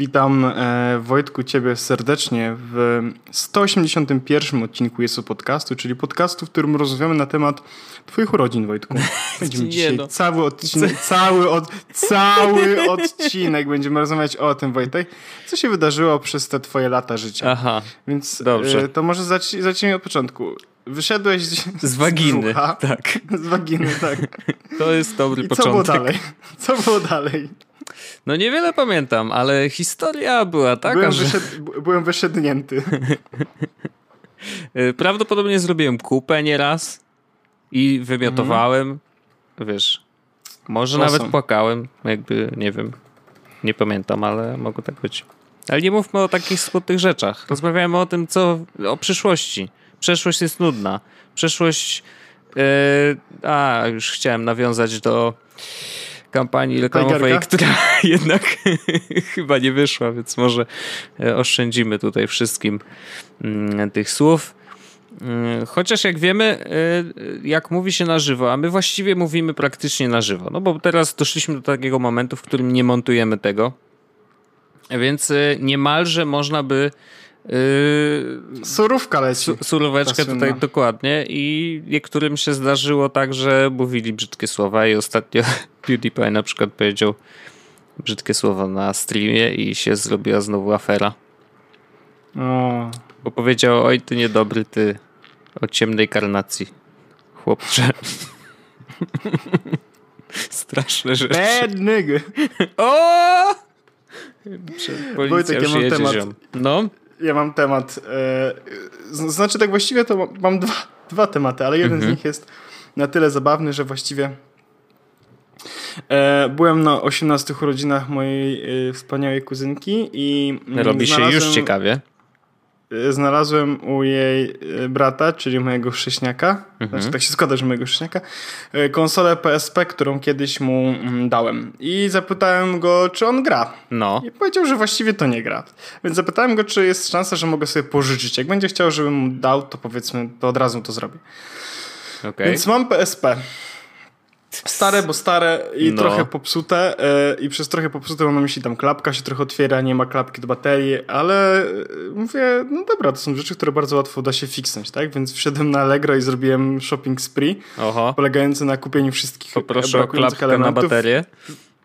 Witam e, Wojtku Ciebie serdecznie w 181 odcinku Jesu Podcastu, czyli podcastu, w którym rozmawiamy na temat Twoich urodzin, Wojtku. Będziemy Nie dzisiaj no. cały odcinek, cały, od, cały odcinek będziemy rozmawiać o tym, Wojtek, co się wydarzyło przez te Twoje lata życia. Aha, Więc dobrze. E, to może zacz, zacznijmy od początku. Wyszedłeś z, z waginy. brzucha. Tak, Z waginy, tak. to jest dobry I co było początek. dalej? Co było dalej? No niewiele pamiętam, ale historia była taka, Byłem, że wyszed, byłem wyszednięty. y, prawdopodobnie zrobiłem kupę nieraz i wymiotowałem, wiesz, może Awesome. nawet płakałem, jakby, nie wiem, nie pamiętam, ale mogło tak być. Ale nie mówmy o takich smutnych rzeczach. Rozmawiamy o tym, co, o przyszłości. Przeszłość jest nudna. Przeszłość, y, a, już chciałem nawiązać do kampanii reklamowej, która jednak chyba nie wyszła, więc może e, oszczędzimy tutaj wszystkim mm, tych słów. Mm, Chociaż jak wiemy, e, jak mówi się na żywo, a my właściwie mówimy praktycznie na żywo, no bo teraz doszliśmy do takiego momentu, w którym nie montujemy tego, więc e, niemalże można by e, Surówka leci. su- suróweczkę tutaj dokładnie i niektórym się zdarzyło tak, że mówili brzydkie słowa i ostatnio PewDiePie na przykład powiedział brzydkie słowa na streamie i się zrobiła znowu afera. O, Bo powiedział, oj ty niedobry, ty o ciemnej karnacji, chłopcze. Straszne rzeczy. bad nigga. O! Policja Wojtek, ja mam temat. ziom. No, Ja mam temat. E, znaczy tak właściwie to mam- dwa, dwa tematy, ale jeden Mhm. z nich jest na tyle zabawny, że właściwie e, byłem na 18 urodzinach mojej e, wspaniałej kuzynki i mm, robi się już ciekawie. E, Znalazłem u jej e, brata, czyli mojego chrześniaka, Mhm. znaczy tak się składa, że mojego chrześniaka, e, konsolę PSP, którą kiedyś mu mm, dałem. I zapytałem go, czy on gra. No, I powiedział, że właściwie to nie gra. Więc zapytałem go, czy jest szansa, że mogę sobie pożyczyć. Jak będzie chciał, żebym mu dał, to powiedzmy, to od razu to zrobię. okej. Więc mam PSP. Stare, bo stare i No. trochę popsute. e, I przez trochę popsute mam na myśli tam klapka się trochę otwiera, nie ma klapki do baterii, ale e, mówię, no dobra, to są rzeczy, które bardzo łatwo da się fiksnąć, tak? Więc wszedłem na Allegro i zrobiłem shopping spree, Oho, polegający na kupieniu wszystkich poproszę o klapkę na elementów baterię.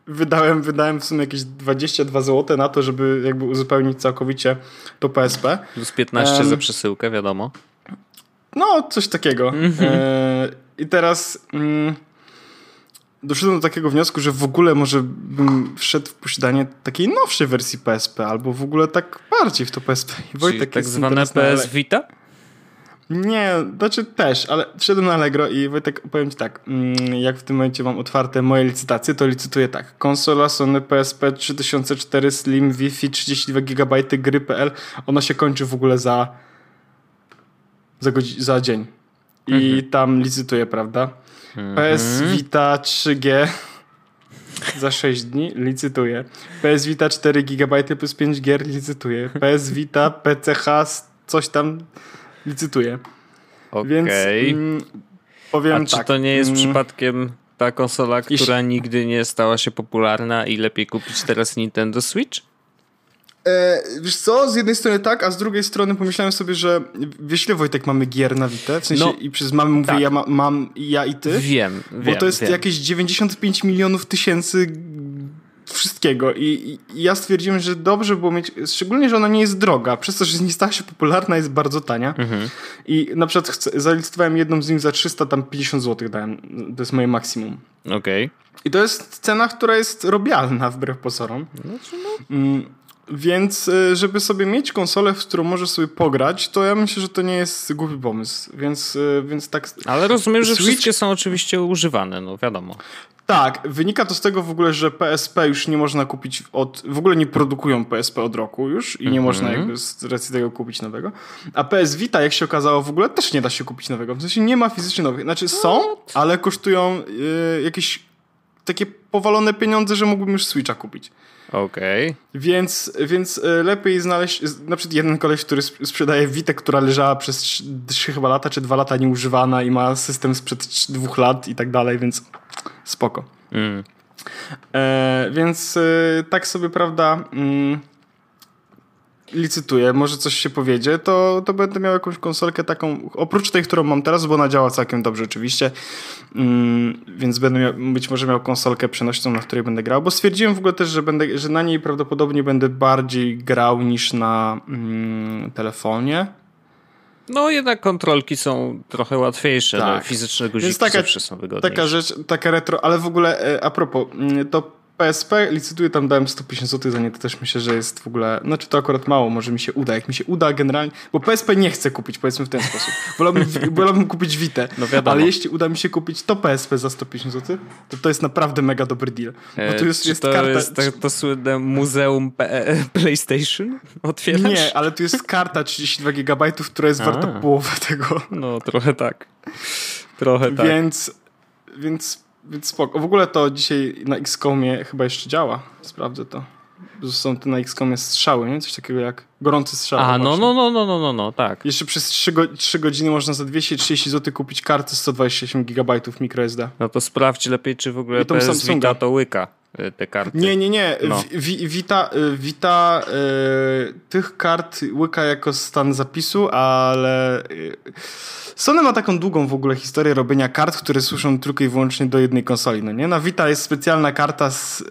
wydałem, wydałem w sumie jakieś 22 zł na to, żeby jakby uzupełnić całkowicie to PSP. Plus 15 Em, za przesyłkę, wiadomo. No, coś takiego. E, I teraz mm, doszedłem do takiego wniosku, że w ogóle może bym wszedł w posiadanie takiej nowszej wersji PSP, albo w ogóle tak bardziej w to PSP. I Wojtek tak jest zwane PS Vita? Nie, znaczy też, ale wszedłem na Allegro i Wojtek, powiem ci tak, mm, jak w tym momencie mam otwarte moje licytacje, to licytuję tak. Konsola Sony PSP 3004 Slim Wi-Fi 32 GB gry.pl. Ona się kończy w ogóle za za, godzi- za dzień. I tam licytuję, prawda? PS Vita 3G za 6 dni licytuję. PS Vita 4 GB plus 5 gier licytuję. PS Vita PCH coś tam licytuję. Okej. Więc mm, powiem A czy tak. to nie jest mm, przypadkiem ta konsola, która nigdy nie stała się popularna i lepiej kupić teraz Nintendo Switch? E, wiesz co, z jednej strony tak, a z drugiej strony pomyślałem sobie, że wiesz ile Wojtek mamy gier na Vita? W sensie No, i przez mamy mówię tak. ja ma, mam ja i ty? Wiem, Bo wiem, to jest wiem. jakieś 95 milionów tysięcy wszystkiego I, i ja stwierdziłem, że dobrze było mieć, szczególnie, że ona nie jest droga, przez to, że nie stała się popularna, jest bardzo tania Mhm. i na przykład chcę, zalicytowałem jedną z nich za 350 zł dałem, to jest moje maksimum. Okej. I to jest cena, która jest robialna wbrew pozorom. Znaczy, Mm, Więc, y, żeby sobie mieć konsolę, w którą możesz sobie pograć, to ja myślę, że to nie jest głupi pomysł. Więc, y, więc tak. Ale rozumiem, że Switch- wszystkie są oczywiście używane, no wiadomo. Tak, wynika to z tego w ogóle, że PSP już nie można kupić od. W ogóle nie produkują PSP od roku już i nie Mhm. można jakby z racji tego kupić nowego. A PS Vita, jak się okazało, w ogóle też nie da się kupić nowego. W sensie nie ma fizycznie nowych. Znaczy są, ale kosztują y, jakieś takie powalone pieniądze, że mógłbym już Switcha kupić. Okej. Więc, więc y, lepiej znaleźć, na przykład jeden koleś, który sp- sprzedaje Witę, która leżała przez 3 chyba lata, czy 2 lata nieużywana i ma system sprzed 2 lat i tak dalej, więc spoko. Mm. E, więc y, tak sobie, prawda, mm, licytuję, może coś się powiedzie, to, to będę miał jakąś konsolkę taką, oprócz tej, którą mam teraz, bo ona działa całkiem dobrze oczywiście, mm, więc będę miał, być może miał konsolkę przenośną, na której będę grał, bo stwierdziłem w ogóle też, że, będę, że na niej prawdopodobnie będę bardziej grał niż na mm, telefonie. No jednak kontrolki są trochę łatwiejsze, no, tak. no, fizyczne guziki taka, są wygodniejsze. Taka rzecz, taka retro, ale w ogóle e, a propos, mm, to PSP licytuję, tam dałem 150 zł za nie, to też myślę, że jest w ogóle, znaczy to akurat mało, może mi się uda, jak mi się uda generalnie, bo PSP nie chcę kupić, powiedzmy w ten sposób. Wolałbym, wolałbym kupić Vita, no ale jeśli uda mi się kupić to PSP za 150 zł, to to jest naprawdę mega dobry deal. Bo tu jest, jest to karta... jest to, to słynne muzeum P PlayStation? Otwierasz? Nie, ale tu jest karta 32 GB, która jest A. warta połowę tego. No, trochę tak. Trochę tak. Więc, więc więc spoko. W ogóle to dzisiaj na XCOMie chyba jeszcze działa. Sprawdzę to. Są te na XCOMie strzały, nie? Coś takiego jak gorący strzał. A, no, no, no, no, no, no, no, tak. Jeszcze przez 3, go 3 godziny można za 230 zł kupić kartę 128 GB microSD. No to sprawdź lepiej, czy w ogóle I PS. Vita to łyka te karty. Nie, nie, nie. No. Vita, y, Vita y, tych kart łyka jako stan zapisu, ale... Y, Sony ma taką długą w ogóle historię robienia kart, które służą tylko i wyłącznie do jednej konsoli, no nie? Na Vita jest specjalna karta z y,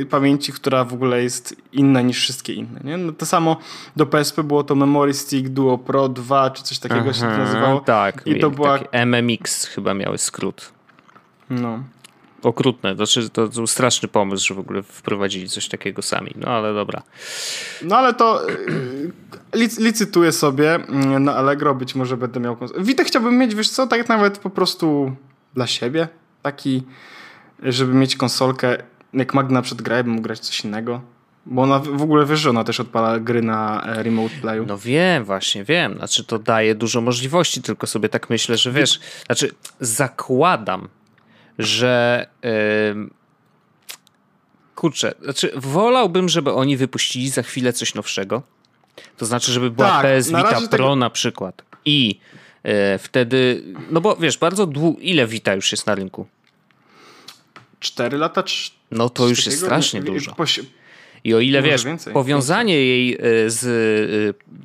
y, pamięci, która w ogóle jest inna niż wszystkie inne, nie? No to samo do PSP było to Memory Stick Duo Pro 2, czy coś takiego Aha, się to nazywało. Tak, i to była... MMX chyba miały skrót. No okrutne. Znaczy, to był straszny pomysł, że w ogóle wprowadzili coś takiego sami. No ale dobra. No ale to lic licytuję sobie mm, na Allegro, być może będę miał... Witę chciałbym mieć, wiesz co, tak nawet po prostu dla siebie. Taki, żeby mieć konsolkę, jak Magna przed grę, bym mógł grać coś innego. Bo ona w ogóle wiesz, że ona też odpala gry na e, remote playu. No wiem, właśnie wiem. Znaczy to daje dużo możliwości, tylko sobie tak myślę, że wiesz, znaczy zakładam, że kurczę, znaczy wolałbym, żeby oni wypuścili za chwilę coś nowszego. To znaczy, żeby była tak, PS Vita Pro tego... na przykład. I yy, wtedy, no bo wiesz, bardzo długo, ile Vita już jest na rynku? Cztery lata? no to już jest strasznie dużo. I o ile wiesz, więcej, powiązanie jej e, z,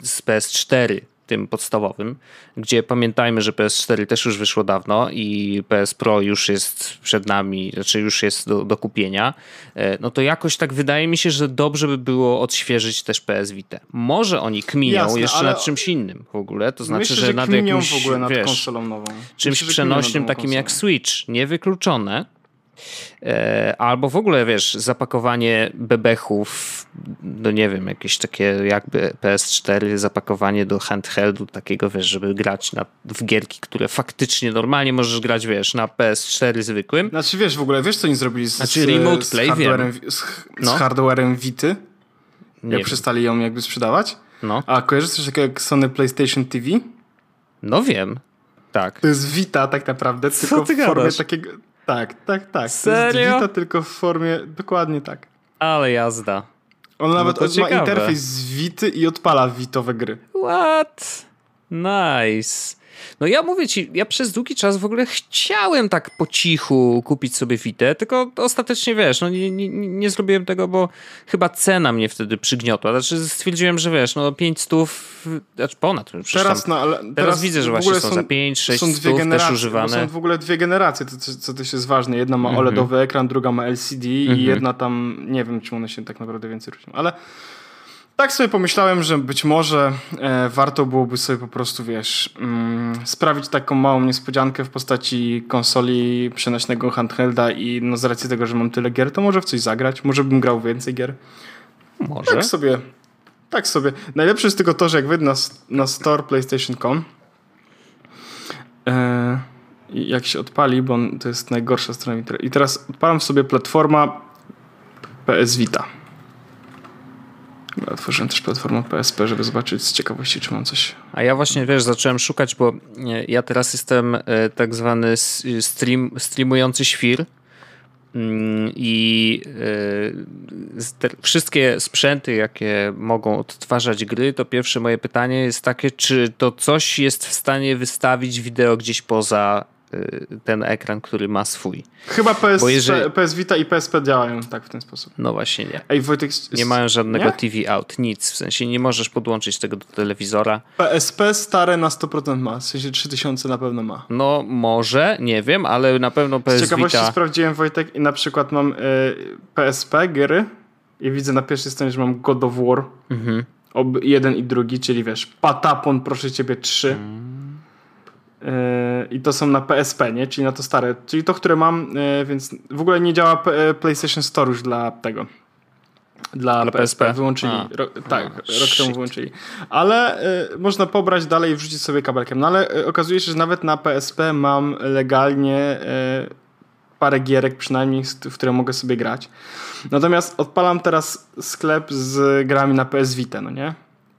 e, z PS4 tym podstawowym, gdzie pamiętajmy, że PS4 też już wyszło dawno i PS Pro już jest przed nami, znaczy już jest do, do kupienia, e, no to jakoś tak wydaje mi się, że dobrze by było odświeżyć też PS Vita. Może oni kminią Jasne, jeszcze nad czymś innym w ogóle, to znaczy, myślę, że, że nad jakimś, w ogóle nad wiesz, konsolą nową. Czymś myślę, przenośnym takim jak Switch, niewykluczone, E, albo w ogóle, wiesz, zapakowanie bebechów, no nie wiem, jakieś takie jakby PS4, zapakowanie do handheldu takiego, wiesz, żeby grać na, w gierki, które faktycznie normalnie możesz grać, wiesz, na PS4 zwykłym. Znaczy, wiesz, w ogóle, wiesz, co oni zrobili z, znaczy, remote z, play, hardwarem, z, z no. hardwarem Vity? Nie jak wiem. przestali ją jakby sprzedawać? No. A kojarzysz coś takiego jak Sony PlayStation TV? No wiem. Tak. To jest Vita tak naprawdę, Co tylko w formie gadasz? takiego tak, tak, tak. Serio? To jest tylko w formie, dokładnie tak. Ale jazda. On no nawet ma ciekawe. interfejs z Vity i odpala Vitowe gry. What? Nice. No ja mówię ci, ja przez długi czas w ogóle chciałem tak po cichu kupić sobie Vita, tylko ostatecznie wiesz, no nie, nie, nie zrobiłem tego, bo chyba cena mnie wtedy przygniotła. Znaczy stwierdziłem, że wiesz, no 5 stów, znaczy ponad. Teraz, tam, no, ale teraz, teraz widzę, że właśnie są, za 5, 6 są dwie stów też używane. Są w ogóle dwie generacje, to, co też jest ważne. Jedna ma mhm. OLEDowy ekran, druga ma LCD i mhm. jedna tam, nie wiem, czy one się tak naprawdę więcej różnią, ale tak sobie pomyślałem, że być może e, warto byłoby sobie po prostu, wiesz, mm, sprawić taką małą niespodziankę w postaci konsoli przenośnego handhelda i no z racji tego, że mam tyle gier, to może w coś zagrać, może bym grał więcej gier. Może. Tak sobie, tak sobie. Najlepsze jest tylko to, że jak wejdę na, na store PlayStation.com e, jak się odpali, bo on, to jest najgorsza strona i teraz odpalam sobie platforma PS Vita. Otworzyłem też platformę PSP, żeby zobaczyć z ciekawości, czy mam coś. A ja właśnie, wiesz, zacząłem szukać, bo ja teraz jestem e, tak zwany stream, streamujący świr mm, i e, wszystkie sprzęty, jakie mogą odtwarzać gry, to pierwsze moje pytanie jest takie, czy to coś jest w stanie wystawić wideo gdzieś poza ten ekran, który ma swój. Chyba PS, jeżeli... PS Vita i PSP działają tak w ten sposób. No właśnie nie. Ej, Wojtek, nie mają żadnego nie? TV out, nic. W sensie nie możesz podłączyć tego do telewizora. PSP stare na 100% ma, w sensie 3000 na pewno ma. No może, nie wiem, ale na pewno PS Z ciekawości Vita... sprawdziłem Wojtek i na przykład mam y, PSP gry i widzę na pierwszej stronie, że mam God of War. Mhm. Ob, jeden i drugi, czyli wiesz, Patapon, proszę ciebie, trzy. Mm. I to są na PSP, nie? Czyli na to stare. Czyli to, które mam, yy, więc w ogóle nie działa P PlayStation Store już dla tego. Dla, dla PSP. PSP. Wyłączyli. Ro, tak, A, rok shit. temu wyłączyli. Ale y, można pobrać dalej i wrzucić sobie kabelkiem. No ale y, okazuje się, że nawet na PSP mam legalnie y, parę gierek przynajmniej, w które mogę sobie grać. Natomiast odpalam teraz sklep z grami na PS Vita, no nie?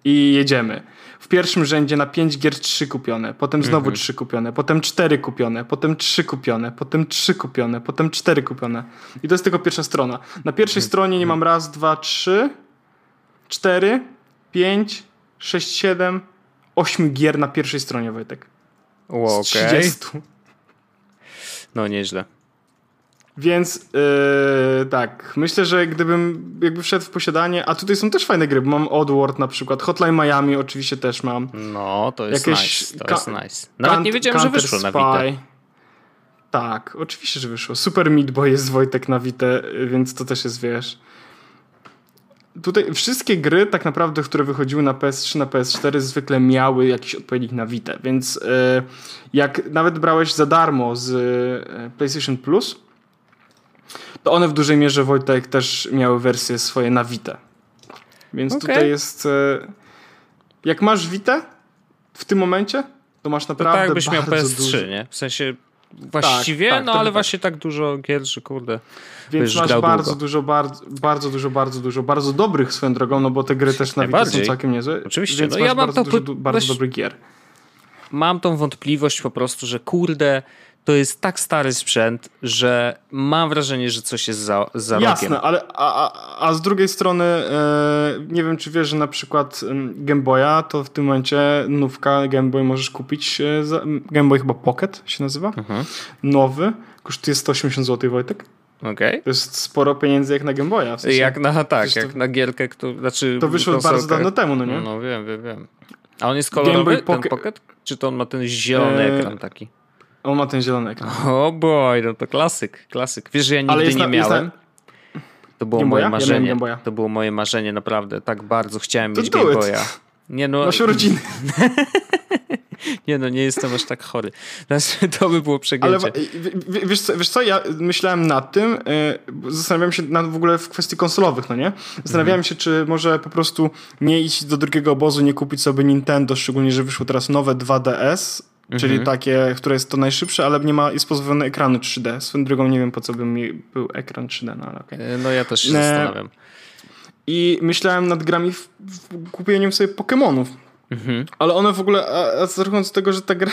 I jedziemy. W pierwszym rzędzie na 5 gier 3 kupione, potem znowu 3 mhm. kupione, potem 4 kupione, potem 3 kupione, potem 3 kupione, potem 4 kupione. I to jest tylko pierwsza strona. Na pierwszej mhm. stronie nie mam raz, dwa, trzy, cztery, pięć, sześć, siedem, ośmiu gier na pierwszej stronie, Wojtek. Z 30. No nieźle. Więc yy, tak, myślę, że gdybym jakby wszedł w posiadanie, a tutaj są też fajne gry, bo mam Oddworld na przykład, Hotline Miami oczywiście też mam. No, to jest Jakieś nice, to jest nice. Nawet nie wiedziałem, że wyszło na Vita. Tak, oczywiście, że wyszło. Super Meat Boy jest Wojtek na Vita, więc to też jest, wiesz... Tutaj wszystkie gry tak naprawdę, które wychodziły na PS3, na PS4 zwykle miały jakiś odpowiednik na Vita, więc yy, jak nawet brałeś za darmo z yy, PlayStation Plus, to one w dużej mierze Wojtek też miały wersje swoje na Vita. Więc okay. tutaj jest. E, jak masz Vita w tym momencie, to masz naprawdę. To tak, jakbyś miał PS3, dużo. nie? W sensie właściwie, tak, tak, no ale tak. właśnie tak dużo gier, że kurde. Więc masz bardzo długo. dużo, bardzo, bardzo dużo, bardzo dużo, bardzo dobrych swoją drogą, no bo te gry też na Vita są całkiem niezłe. Oczywiście, więc no masz ja mam bardzo, to, dużo, bardzo dobrych gier. Mam tą wątpliwość po prostu, że kurde, to jest tak stary sprzęt, że mam wrażenie, że coś jest za, za Jasne, ale a, a, a z drugiej strony e, nie wiem, czy wiesz, że na przykład Game Boya to w tym momencie nówka Game Boy możesz kupić za, Game Boy chyba Pocket się nazywa. Mhm. Nowy. Kosztuje 180 zł, Wojtek. Okay. To jest sporo pieniędzy jak na Game Boya. W sensie, jak na, tak, jak to, na gierkę, kto, znaczy To wyszło konsolkę. bardzo dawno temu, no nie? No wiem, wiem, wiem. A on jest kolorowy, ten Pocket? Czy to on ma ten zielony e... ekran taki? On ma ten zielony ekran. O oh boy, no to klasyk, klasyk. Wiesz, że ja nigdy nie na, miałem. Na... To było moje marzenie. Ja to było moje marzenie, naprawdę. Tak bardzo chciałem to mieć Game Boya. Nie no. Nasze rodziny. nie no, nie jestem aż tak chory. Znaczy, to by było przegięcie. Ale wiesz co, wiesz co, ja myślałem nad tym, yy, zastanawiałem się nad, w ogóle w kwestii konsolowych, no nie? Zastanawiałem mhm. się, czy może po prostu nie iść do drugiego obozu, nie kupić sobie Nintendo, szczególnie, że wyszło teraz nowe 2DS, Mhm. Czyli takie, które jest to najszybsze, ale nie ma, jest pozbawione ekranu 3D. Swoją drogą nie wiem, po co by mi był ekran 3D, no ale okay. E, no ja też się e... zastanawiam. I myślałem nad grami w, w kupieniem sobie Pokémonów. Mhm. Ale one w ogóle, a, a z tego, że ta gra,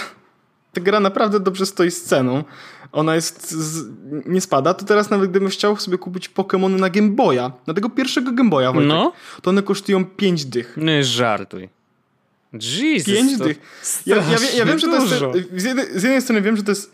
ta gra naprawdę dobrze stoi z ceną, ona jest, z, nie spada, to teraz nawet gdybym chciał sobie kupić Pokémony na Game Boya, na tego pierwszego Game Boya, Wojtek, no. to one kosztują 5 dych. Nie żartuj. Jesus, Pięć dych. Ja, ja, ja, wiem, że to jest. Z jednej, z jednej strony wiem, że to jest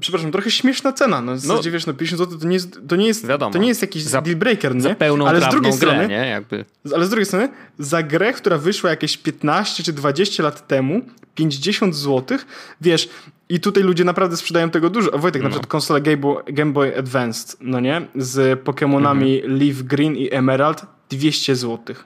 przepraszam, trochę śmieszna cena. No, no, wiesz, no 50 zł to nie jest, to nie jest, Wiadomo, to nie jest jakiś za, deal breaker, nie? Za pełną ale z drugiej grę, strony, nie? Jakby. Ale z drugiej strony, za grę, która wyszła jakieś 15 czy 20 lat temu, 50 zł, wiesz, i tutaj ludzie naprawdę sprzedają tego dużo. A Wojtek, no. na przykład konsola Game Boy, Game Boy Advanced, no nie? Z Pokémonami mhm. Leaf Green i Emerald, 200 zł.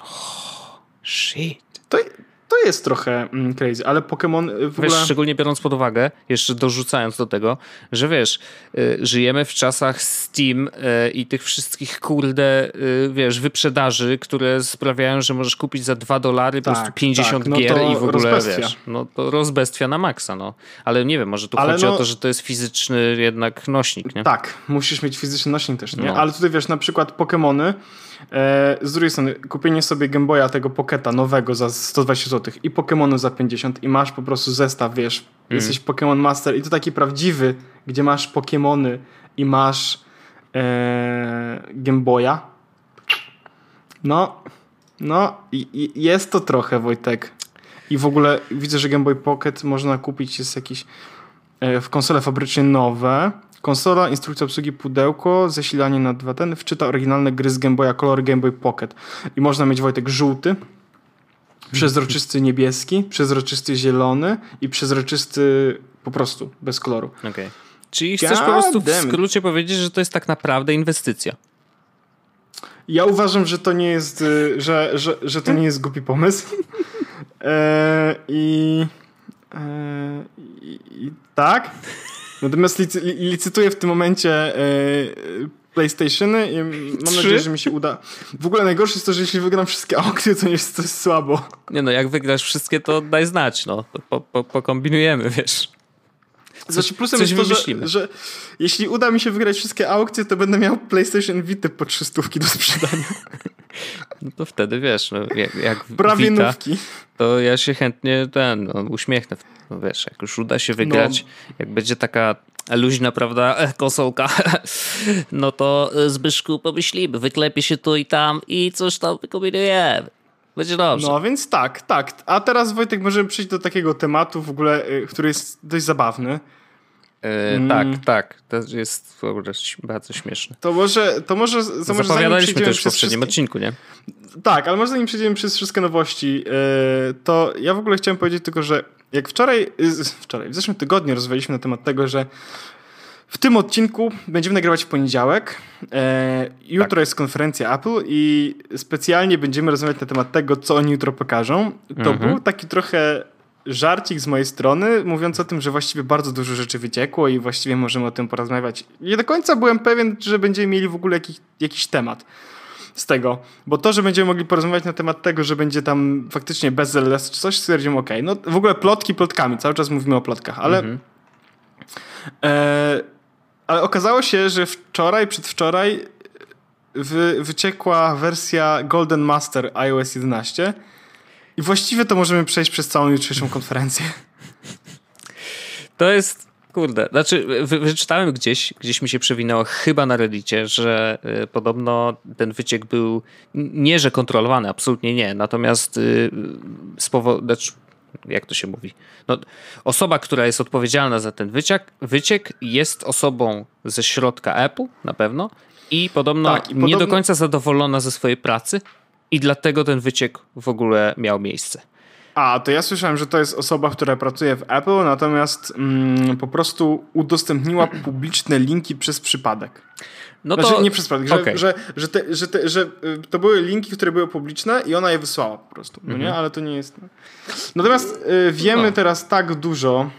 Oh, shit. To, to jest trochę mm, crazy, ale Pokémon y, w wiesz, ogóle... szczególnie biorąc pod uwagę, jeszcze dorzucając do tego, że wiesz, y, żyjemy w czasach Steam y, i tych wszystkich kurde, wiesz, wyprzedaży, które sprawiają, że możesz kupić za 2 dolary tak, po prostu 50 tak. no gier i w ogóle, wiesz, no to rozbestwia na maksa, no. Ale nie wiem, może tu ale chodzi no... o to, że to jest fizyczny jednak nośnik, nie? Tak, musisz mieć fizyczny nośnik też, nie? No. Ale tutaj wiesz, na przykład Pokémony z drugiej strony, kupienie sobie Game Boya tego Pocketa nowego za 120 zł i Pokémonu za 50 i masz po prostu zestaw, wiesz, mm. jesteś Pokémon Master i to taki prawdziwy, gdzie masz Pokémony i masz e, Game Boya. No, no, i, i jest to trochę, Wojtek. I w ogóle widzę, że Game Boy Pocket można kupić, jest jakiś e, w konsole fabrycznie nowe. Konsola, instrukcja obsługi pudełko, zasilanie na dwa ten, wczyta oryginalne gry z Game Boya Color, Game Boy Pocket. I można mieć Wojtek żółty, przezroczysty niebieski, przezroczysty zielony i przezroczysty po prostu, bez koloru. Okay. Czyli chcesz God po prostu w skrócie powiedzieć, że to jest tak naprawdę inwestycja. Ja uważam, że to nie jest, y, że, że, że to nie jest głupi pomysł. E, I, e, i, i tak. Natomiast licy, licytuję w tym momencie e, PlayStationy i mam nadzieję, że mi się uda. W ogóle najgorsze jest to, że jeśli wygram wszystkie aukcje, to jest jest słabo. Nie no, jak wygrasz wszystkie, to daj znać, no. Po, po, pokombinujemy, wiesz. Znaczy plusem coś jest to, że, że, jeśli uda mi się wygrać wszystkie aukcje, to będę miał PlayStation Vita po 300 do sprzedania. No to wtedy wiesz, no, jak, jak Prawie Vita, nówki. to ja się chętnie ten, no, uśmiechnę. No wiesz, jak już uda się wygrać, no. jak będzie taka luźna, prawda, konsolka, no to Zbyszku pomyślimy, wyklepie się tu i tam i coś tam wykombinujemy. Będzie dobrze. No więc tak, tak. A teraz Wojtek możemy przejść do takiego tematu w ogóle, y, który jest dość zabawny. E, mm. Tak, tak. To jest w ogóle bardzo śmieszne. To może, to może, to może Zapowiadaliśmy też w poprzednim wszystkie... odcinku, nie? Tak, ale może zanim przejdziemy przez wszystkie nowości, yy, to ja w ogóle chciałem powiedzieć tylko, że jak wczoraj, yy, wczoraj, w zeszłym tygodniu rozmawialiśmy na temat tego, że w tym odcinku będziemy nagrywać w poniedziałek. E, jutro tak. jest konferencja Apple i specjalnie będziemy rozmawiać na temat tego, co oni jutro pokażą. To mhm. był taki trochę żarcik z mojej strony, mówiąc o tym, że właściwie bardzo dużo rzeczy wyciekło i właściwie możemy o tym porozmawiać. Nie do końca byłem pewien, że będziemy mieli w ogóle jakiś, jakiś temat z tego. Bo to, że będziemy mogli porozmawiać na temat tego, że będzie tam faktycznie bez LS czy coś, stwierdziłem, ok, no w ogóle plotki plotkami, cały czas mówimy o plotkach, ale mhm. e, ale okazało się, że wczoraj, przedwczoraj wy, wyciekła wersja Golden Master iOS 11 i właściwie to możemy przejść przez całą jutrzejszą konferencję. To jest, kurde, znaczy wy, wyczytałem gdzieś, gdzieś mi się przewinęło chyba na Reddicie, że y, podobno ten wyciek był nie, że kontrolowany, absolutnie nie, natomiast y, z powodu, znaczy, jak to się mówi? No, osoba, która jest odpowiedzialna za ten wyciek, wyciek jest osobą ze środka Apple na pewno i podobno tak, i nie podobno... do końca zadowolona ze swojej pracy i dlatego ten wyciek w ogóle miał miejsce. A, to ja słyszałem, że to jest osoba, która pracuje w Apple, natomiast mm, po prostu udostępniła publiczne linki przez przypadek. No znaczy, to... nie przez przypadek, że, okay. że, że, te, że, te, że y, to były linki, które były publiczne i ona je wysłała po prostu, no nie? Mhm. Ale to nie jest... Natomiast y, wiemy no. teraz tak dużo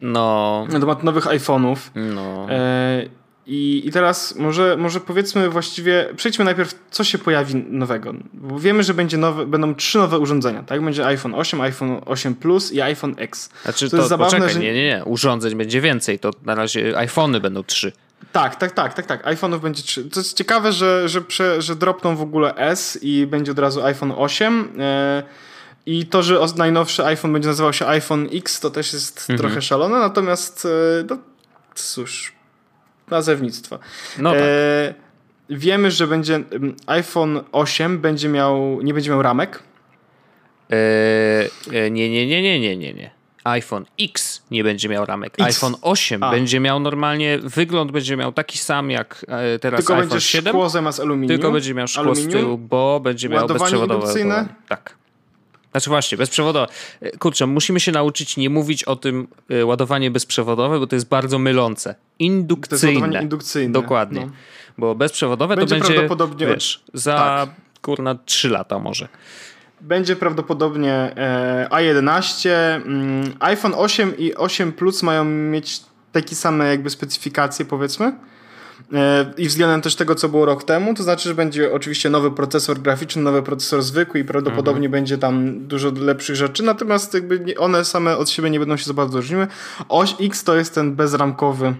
no. na temat nowych iPhone'ów. No. E, i, I teraz może, może powiedzmy właściwie, przejdźmy najpierw, co się pojawi nowego. Bo wiemy, że będzie nowe, będą trzy nowe urządzenia, tak? Będzie iPhone 8, iPhone 8 Plus i iPhone X. Znaczy, to, to jest zabawne, poczekaj, że... nie, nie, nie. Urządzeń będzie więcej, to na razie iPhony będą trzy. Tak, tak, tak, tak, tak. iPhone'ów będzie trzy. To jest ciekawe, że, że, prze, że dropną w ogóle S i będzie od razu iPhone 8. E, I to, że najnowszy iPhone będzie nazywał się iPhone X, to też jest mhm. trochę szalone, natomiast e, no, cóż, nazewnictwa. No tak. E, wiemy, że będzie iPhone 8 będzie miał, nie będzie miał ramek. E, nie, nie, nie, nie, nie, nie, nie. iPhone X nie będzie miał ramek. X. iPhone 8 A. będzie miał normalnie, wygląd będzie miał taki sam jak teraz tylko iPhone będzie 7. Szkło zamiast aluminium. Tylko będzie miał szkło aluminium. z tyłu, bo będzie miał bezprzewodowe. Tak. Znaczy właśnie, bezprzewodowe. Kurczę, musimy się nauczyć nie mówić o tym y, ładowanie bezprzewodowe, bo to jest bardzo mylące. Indukcyjne. To indukcyjne. Dokładnie. No. Bo bezprzewodowe będzie to będzie prawdopodobnie wiesz, za tak. kurna 3 lata może. Będzie prawdopodobnie e, A11. Mm, iPhone 8 i 8 Plus mają mieć takie same jakby specyfikacje powiedzmy. E, i względem też tego, co było rok temu, to znaczy, że będzie oczywiście nowy procesor graficzny, nowy procesor zwykły i prawdopodobnie mhm. będzie tam dużo lepszych rzeczy, natomiast jakby one same od siebie nie będą się za bardzo różniły. Oś X to jest ten bezramkowy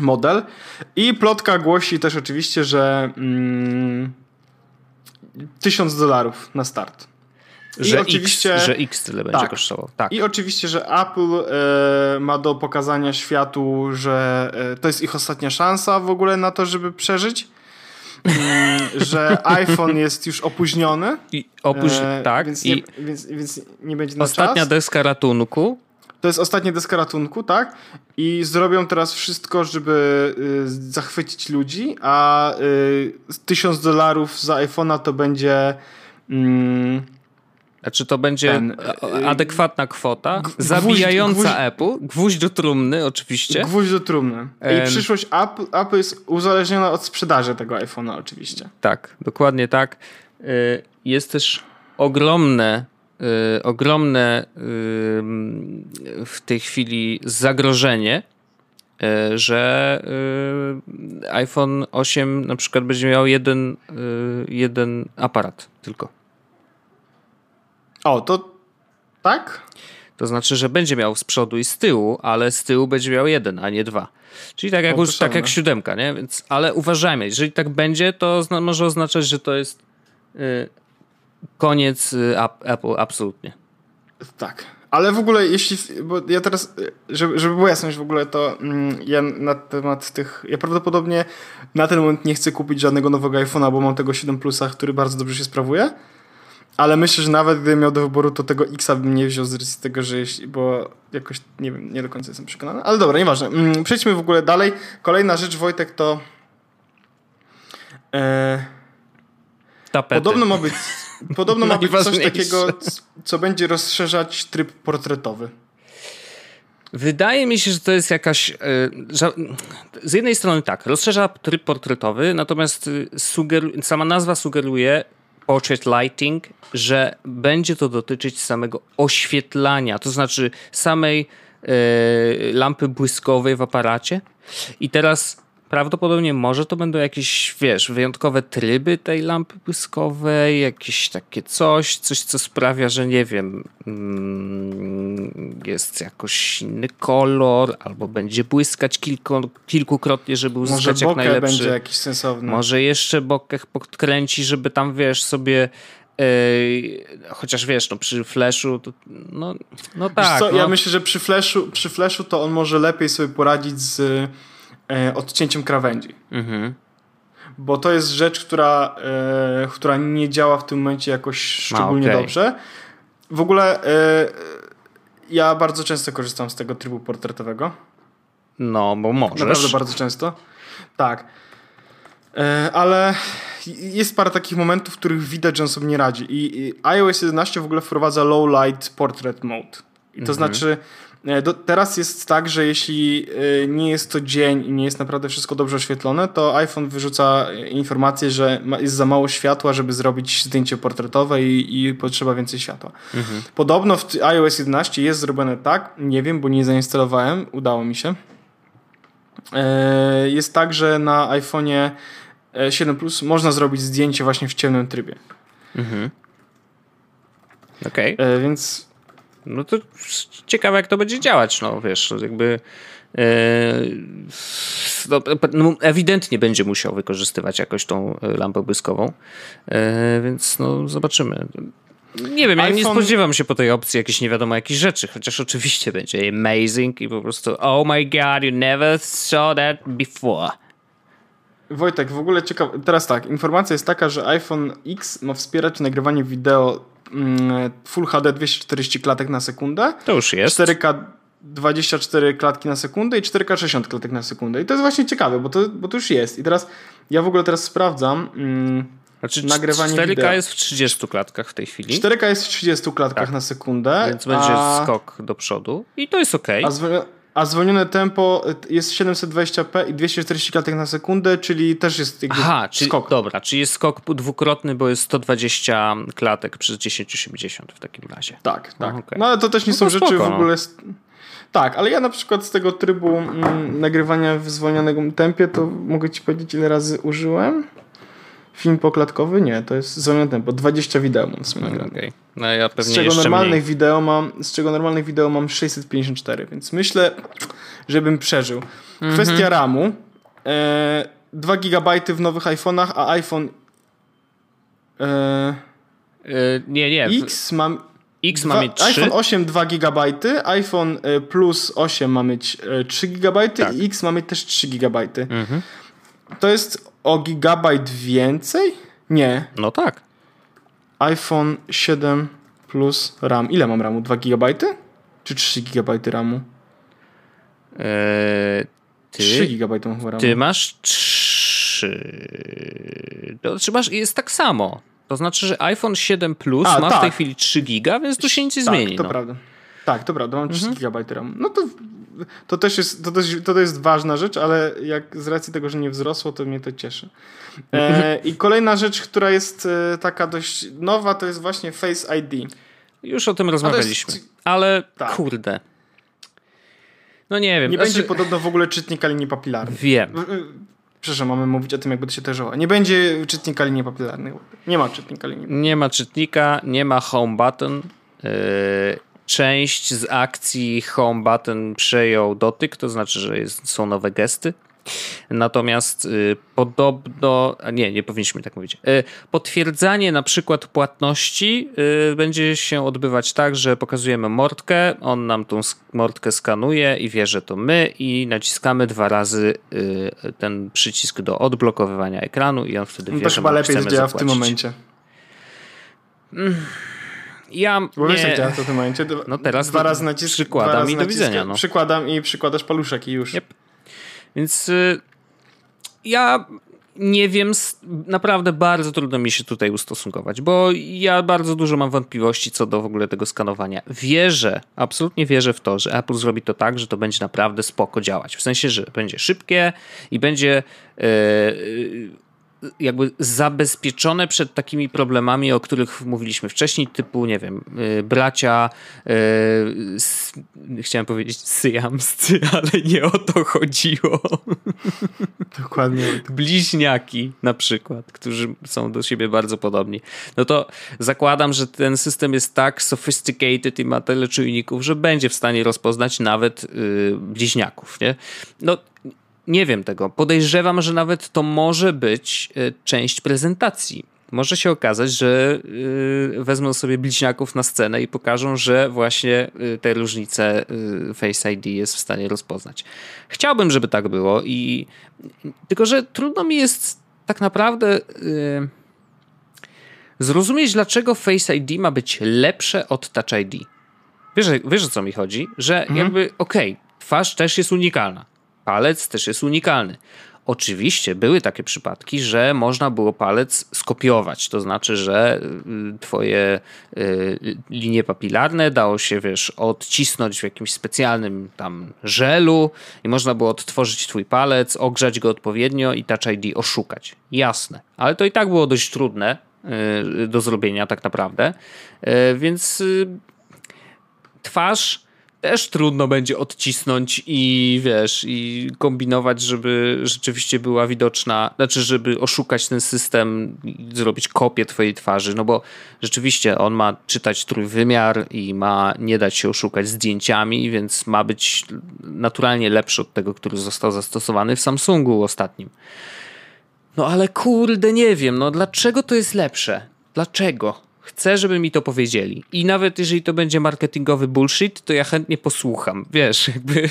model i plotka głosi też oczywiście, że mm, 1000 dolarów na start. Że, I oczywiście, X, że X tyle będzie tak. kosztował. Tak. I oczywiście, że Apple e, ma do pokazania światu, że e, to jest ich ostatnia szansa w ogóle na to, żeby przeżyć. Mm, że iPhone jest już opóźniony. I opóź... e, tak. Więc nie, i... więc, więc nie będzie na Ostatnia czas. deska ratunku to jest ostatnia deska ratunku, tak? I zrobią teraz wszystko, żeby y, zachwycić ludzi, a y, 1000 dolarów za iPhone'a to będzie. Mm, czy to będzie ten, y, adekwatna kwota? zabijająca gwóźdź, Apple? Gwóźdź do trumny, oczywiście. Gwóźdź do trumny. I przyszłość Apple, Apple jest uzależniona od sprzedaży tego iPhone'a, oczywiście. Tak, dokładnie tak. Y, jest też ogromne y, ogromne y, w tej chwili zagrożenie, y, że iPhone 8 na przykład będzie miał jeden, jeden aparat tylko. O, to tak? To znaczy, że będzie miał z przodu i z tyłu, ale z tyłu będzie miał jeden, a nie dwa. Czyli tak jak, już, tak jak siódemka, nie? Więc, ale uważajmy, jeżeli tak będzie, to może oznaczać, że to jest koniec y, Apple, absolutnie. Tak. Ale w ogóle, jeśli. Bo ja teraz, żeby, żeby była jasność w ogóle, to mm, ja na temat tych. Ja prawdopodobnie na ten moment nie chcę kupić żadnego nowego iPhone'a, bo mam tego 7 Plusa, który bardzo dobrze się sprawuje. Ale myślę, że nawet gdybym miał do wyboru, to tego Xa bym nie wziął z racji tego, że jeśli, bo jakoś nie wiem, nie do końca jestem przekonany. Ale dobra, nieważne. Mm, przejdźmy w ogóle dalej. Kolejna rzecz, Wojtek, to. E, Tapety. Podobno ma być. Podobno ma być coś takiego, co będzie rozszerzać tryb portretowy. Wydaje mi się, że to jest jakaś. E, z jednej strony tak, rozszerza tryb portretowy, natomiast e, sugeru, sama nazwa sugeruje portrait lighting, że będzie to dotyczyć samego oświetlania, to znaczy samej e, lampy błyskowej w aparacie. I teraz Prawdopodobnie może to będą jakieś, wiesz, wyjątkowe tryby tej lampy błyskowej, jakieś takie coś, coś co sprawia, że nie wiem, mm, jest jakoś inny kolor, albo będzie błyskać kilku, kilkukrotnie, żeby uzyskać może jak najlepszy. będzie jakiś sensowny. Może jeszcze bokeh podkręci, żeby tam, wiesz, sobie chociaż wiesz, no przy flashu, to, no, no tak. Co, no. Ja myślę, że przy flashu, przy flashu to on może lepiej sobie poradzić z odcięciem krawędzi. Mhm. Bo to jest rzecz, która, e, która nie działa w tym momencie jakoś szczególnie okay. dobrze. W ogóle e, ja bardzo często korzystam z tego trybu portretowego. No, bo możesz. Naprawdę bardzo często. Tak. E, ale jest parę takich momentów, w których widać, że on sobie nie radzi. I, iOS 11 w ogóle wprowadza low light portrait mode. I to mhm. znaczy, E, do, teraz jest tak, że jeśli e, nie jest to dzień i nie jest naprawdę wszystko dobrze oświetlone, to iPhone wyrzuca informację, że jest za mało światła, żeby zrobić zdjęcie portretowe i, i potrzeba więcej światła. Mhm. Podobno w iOS 11 jest zrobione tak, nie wiem, bo nie zainstalowałem, udało mi się. E, jest tak, że na iPhone'ie 7 Plus można zrobić zdjęcie właśnie w ciemnym trybie. Mhm. Okej. Okay. Więc no to ciekawe, jak to będzie działać, no wiesz, jakby e, no, no, ewidentnie będzie musiał wykorzystywać jakoś tą e, lampę błyskową, e, więc no zobaczymy. Nie wiem, ja nie spodziewam się po tej opcji jakichś nie wiadomo jakich rzeczy, chociaż oczywiście będzie amazing i po prostu oh my god, you never saw that before. Wojtek, w ogóle ciekawe, teraz tak, informacja jest taka, że iPhone X ma wspierać nagrywanie wideo Full HD 240 klatek na sekundę. To już jest. 4K 24 klatki na sekundę i 4K 60 klatek na sekundę. I to jest właśnie ciekawe, bo to, bo to już jest. I teraz ja w ogóle teraz sprawdzam mm, znaczy, nagrywanie 4K wideo. jest w 30 klatkach w tej chwili. 4K jest w 30 klatkach tak. na sekundę. Więc będzie a... skok do przodu i to jest ok. A, a zwolnione tempo jest 720p i 240 klatek na sekundę, czyli też jest jakby Aha, czyli, skok. Dobra, czyli jest skok dwukrotny, bo jest 120 klatek przez 1080 w takim razie. Tak, tak. No, okay. no ale to też nie no są rzeczy spoko, w no. ogóle... No. Tak, ale ja na przykład z tego trybu mm, nagrywania w zwolnionym tempie, to mogę ci powiedzieć ile razy użyłem. Film poklatkowy? Nie, to jest zwolnione tempo. 20 wideo mam w sumie nagrane. Okay. No ja pewnie z czego normalnych mniej. wideo mam, z czego normalnych wideo mam 654, więc myślę, żebym przeżył. Mhm. Kwestia RAMu. E, 2 GB w nowych iPhone'ach, a iPhone e, e, nie, nie. X mam X ma mieć 3. iPhone 8 2 GB, iPhone e, Plus 8 ma mieć 3 GB tak. i X ma mieć też 3 GB. Mhm. To jest o gigabajt więcej? Nie. No tak iPhone 7 plus RAM. Ile mam RAMu? 2 GB? Czy 3 GB RAMu? Eee, ty, 3 GB mam RAMu. ty masz 3. To znaczy masz, jest tak samo. To znaczy, że iPhone 7 Plus A, ma w tak. tej chwili 3 giga, więc tu się nic nie tak, zmieni. to no. prawda. Tak, to prawda, mam 3 Mhm. GB RAM. No to, to też jest, to, też, to, jest ważna rzecz, ale jak z racji tego, że nie wzrosło, to mnie to cieszy. E, I kolejna rzecz, która jest e, taka dość nowa, to jest właśnie Face ID. Już o tym rozmawialiśmy. Ale Tak. kurde. No nie wiem. Nie znaczy- będzie podobno w ogóle czytnika linii papilarnych. Wiem. Y, y, Przepraszam, mamy mówić o tym, jakby to się terzało. Nie będzie czytnika linii papilarnych. Nie ma czytnika linii Nie ma czytnika, nie ma home button. Yy, część z akcji home button przejął dotyk, to znaczy, że jest, są nowe gesty. Natomiast y, podobno, nie, nie powinniśmy tak mówić. Y, potwierdzanie na przykład płatności y, będzie się odbywać tak, że pokazujemy mordkę, on nam tą mordkę skanuje i wie, że to my i naciskamy dwa razy y, ten przycisk do odblokowywania ekranu i on wtedy No wie, to że chyba lepiej działa w tym momencie. Ja Bo wiesz, jak nie, działa to w tym momencie. Dwa- No teraz dwa razy nacisk, przykładam dwa razy i do widzenia, no. Przykładam i przykładasz paluszek i już. Yep. Więc y, ja nie wiem, naprawdę bardzo trudno mi się tutaj ustosunkować, bo ja bardzo dużo mam wątpliwości co do w ogóle tego skanowania. Wierzę, absolutnie wierzę w to, że Apple zrobi to tak, że to będzie naprawdę spoko działać. W sensie, że będzie szybkie i będzie e, e, jakby zabezpieczone przed takimi problemami, o których mówiliśmy wcześniej, typu, nie wiem, y, bracia, y, s- chciałem powiedzieć syjamscy, ale nie o to chodziło. Dokładnie. Bliźniaki na przykład, którzy są do siebie bardzo podobni. No to zakładam, że ten system jest tak sophisticated i ma tyle czujników, że będzie w stanie rozpoznać nawet y, bliźniaków, nie? No nie wiem tego. Podejrzewam, że nawet to może być y, część prezentacji. Może się okazać, że y, wezmą sobie bliźniaków na scenę i pokażą, że właśnie y, te różnice Face ID jest w stanie rozpoznać. Chciałbym, żeby tak było i tylko, że trudno mi jest tak naprawdę zrozumieć, dlaczego Face ID ma być lepsze od Touch ID. Wiesz, wiesz o co mi chodzi? Że jakby, okej, twarz też jest unikalna, palec też jest unikalny. Oczywiście były takie przypadki, że można było palec skopiować, to znaczy, że y, twoje y, linie papilarne dało się, wiesz, odcisnąć w jakimś specjalnym tam żelu i można było odtworzyć twój palec, ogrzać go odpowiednio i Touch ID oszukać. Jasne, ale to i tak było dość trudne y, do zrobienia tak naprawdę, więc twarz też trudno będzie odcisnąć i wiesz, i kombinować, żeby rzeczywiście była widoczna, znaczy, żeby oszukać ten system zrobić kopię twojej twarzy, no bo rzeczywiście on ma czytać trójwymiar i ma nie dać się oszukać zdjęciami, więc ma być naturalnie lepszy od tego, który został zastosowany w Samsungu ostatnim. No ale kurde, nie wiem, no dlaczego to jest lepsze? Dlaczego? Chcę, żeby mi to powiedzieli. I nawet jeżeli to będzie marketingowy bullshit, to ja chętnie posłucham. Wiesz, jakby.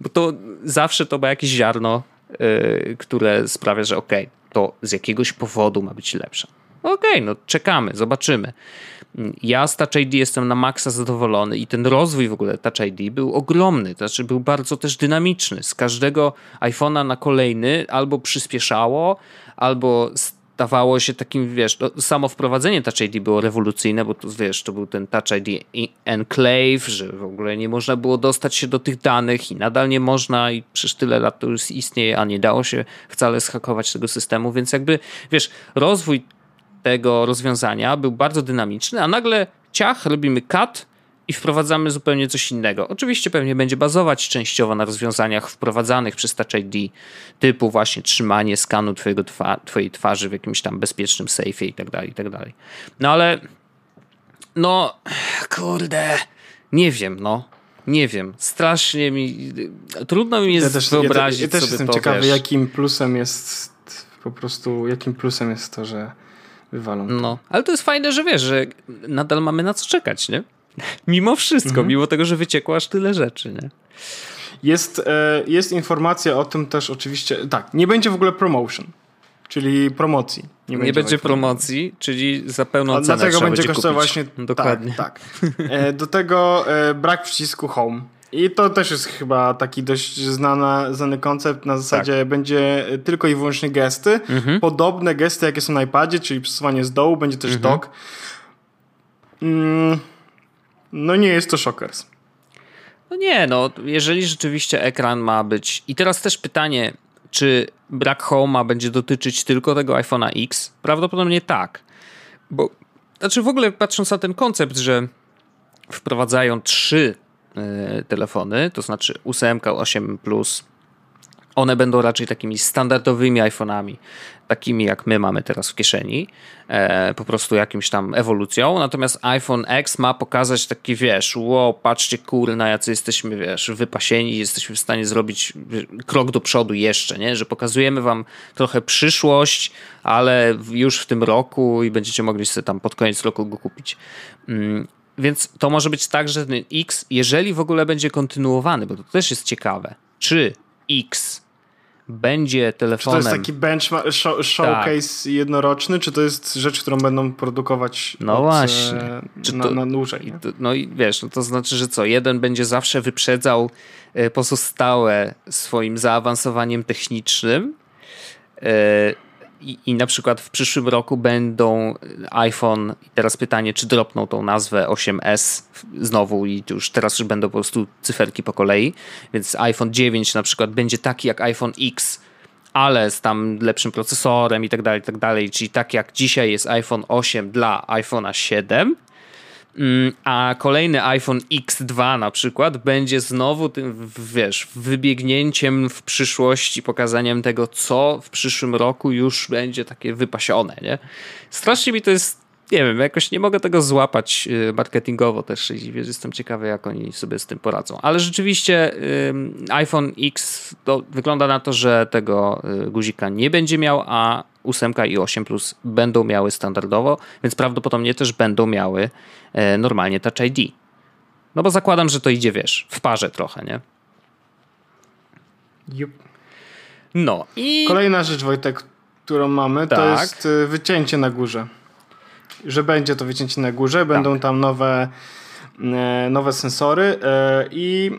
Bo to zawsze to ma jakieś ziarno, yy, które sprawia, że okej, to z jakiegoś powodu ma być lepsze. Okej, no czekamy, zobaczymy. Ja z Touch ID jestem na maksa zadowolony i ten rozwój w ogóle Touch ID był ogromny, to znaczy był bardzo też dynamiczny. Z każdego iPhone'a na kolejny albo przyspieszało, albo stawało się takim, wiesz, no, samo wprowadzenie Touch ID było rewolucyjne, bo to, wiesz, to był ten Touch ID Enclave, że w ogóle nie można było dostać się do tych danych i nadal nie można i przez tyle lat to już istnieje, a nie dało się wcale schakować tego systemu, więc jakby, wiesz, rozwój tego rozwiązania był bardzo dynamiczny, a nagle ciach, robimy cut i wprowadzamy zupełnie coś innego. Oczywiście pewnie będzie bazować częściowo na rozwiązaniach wprowadzanych przez Touch ID, typu właśnie trzymanie skanu twojego twa twojej twarzy w jakimś tam bezpiecznym sejfie i tak dalej, i tak dalej. No ale no, kurde, nie wiem, no. Nie wiem, strasznie mi. Trudno mi jest Ja też, wyobrazić ja, te- ja też jestem to, ciekawy, wiesz. jakim plusem jest po prostu, jakim plusem jest to, że wywalą. No, ale to jest fajne, że wiesz, że nadal mamy na co czekać, nie? Mimo wszystko, Mhm. mimo tego, że wyciekło aż tyle rzeczy, nie? Jest, e, jest informacja o tym też oczywiście, tak, nie będzie w ogóle promotion. czyli promocji. Nie, nie będzie, promocji, czyli za pełną A cenę Dlatego będzie kosztował właśnie... Dokładnie. Tak, tak. Do tego e, brak przycisku home. I to też jest chyba taki dość znana, znany koncept. Na zasadzie tak. będzie tylko i wyłącznie gesty. Mhm. Podobne gesty, jakie są na iPadzie, czyli przesuwanie z dołu, będzie też mhm. dock. Mm, no nie jest to shockers. No nie, no jeżeli rzeczywiście ekran ma być... I teraz też pytanie, czy brak Home'a będzie dotyczyć tylko tego iPhone'a X? Prawdopodobnie tak. Bo, znaczy w ogóle patrząc na ten koncept, że wprowadzają trzy y, telefony, to znaczy 8, 8 Plus, one będą raczej takimi standardowymi iPhone'ami, takimi jak my mamy teraz w kieszeni, e, po prostu jakimś tam ewolucją. Natomiast iPhone X ma pokazać taki, wiesz, wow, patrzcie kurna, jacy jesteśmy, wiesz, wypasieni, jesteśmy w stanie zrobić krok do przodu jeszcze, nie? Że pokazujemy wam trochę przyszłość, ale już w tym roku i będziecie mogli sobie tam pod koniec roku go kupić. Mm, więc to może być tak, że ten X, jeżeli w ogóle będzie kontynuowany, bo to też jest ciekawe, czy X będzie telefonem. Czy to jest taki benchmark, show, showcase tak. jednoroczny, czy to jest rzecz, którą będą produkować no od, właśnie. Czy na, to, na dłużej? To, no i wiesz, no to znaczy, że co, jeden będzie zawsze wyprzedzał e, pozostałe swoim zaawansowaniem technicznym, e, i, I na przykład w przyszłym roku będą iPhone, i teraz pytanie, czy dropną tą nazwę 8S znowu i już teraz już będą po prostu cyferki po kolei, więc iPhone 9 na przykład będzie taki jak iPhone X, ale z tam lepszym procesorem i tak dalej, i tak dalej, czyli tak jak dzisiaj jest iPhone 8 dla iPhone'a 7, Mm, a kolejny iPhone X2 na przykład będzie znowu tym, wiesz, wybiegnięciem w przyszłości, pokazaniem tego, co w przyszłym roku już będzie takie wypasione, nie? Strasznie mi to jest nie wiem, jakoś nie mogę tego złapać y, marketingowo też i jestem ciekawy, jak oni sobie z tym poradzą. Ale rzeczywiście iPhone X wygląda na to, że tego y, guzika nie będzie miał, a 8 i 8 Plus będą miały standardowo, więc prawdopodobnie też będą miały e, normalnie Touch ID. No bo zakładam, że to idzie, wiesz, w parze trochę, nie? Yep. No i... Kolejna rzecz, Wojtek, którą mamy, tak. to jest y, wycięcie na górze że będzie to wycięcie na górze, będą tak. tam nowe, e, nowe sensory e, i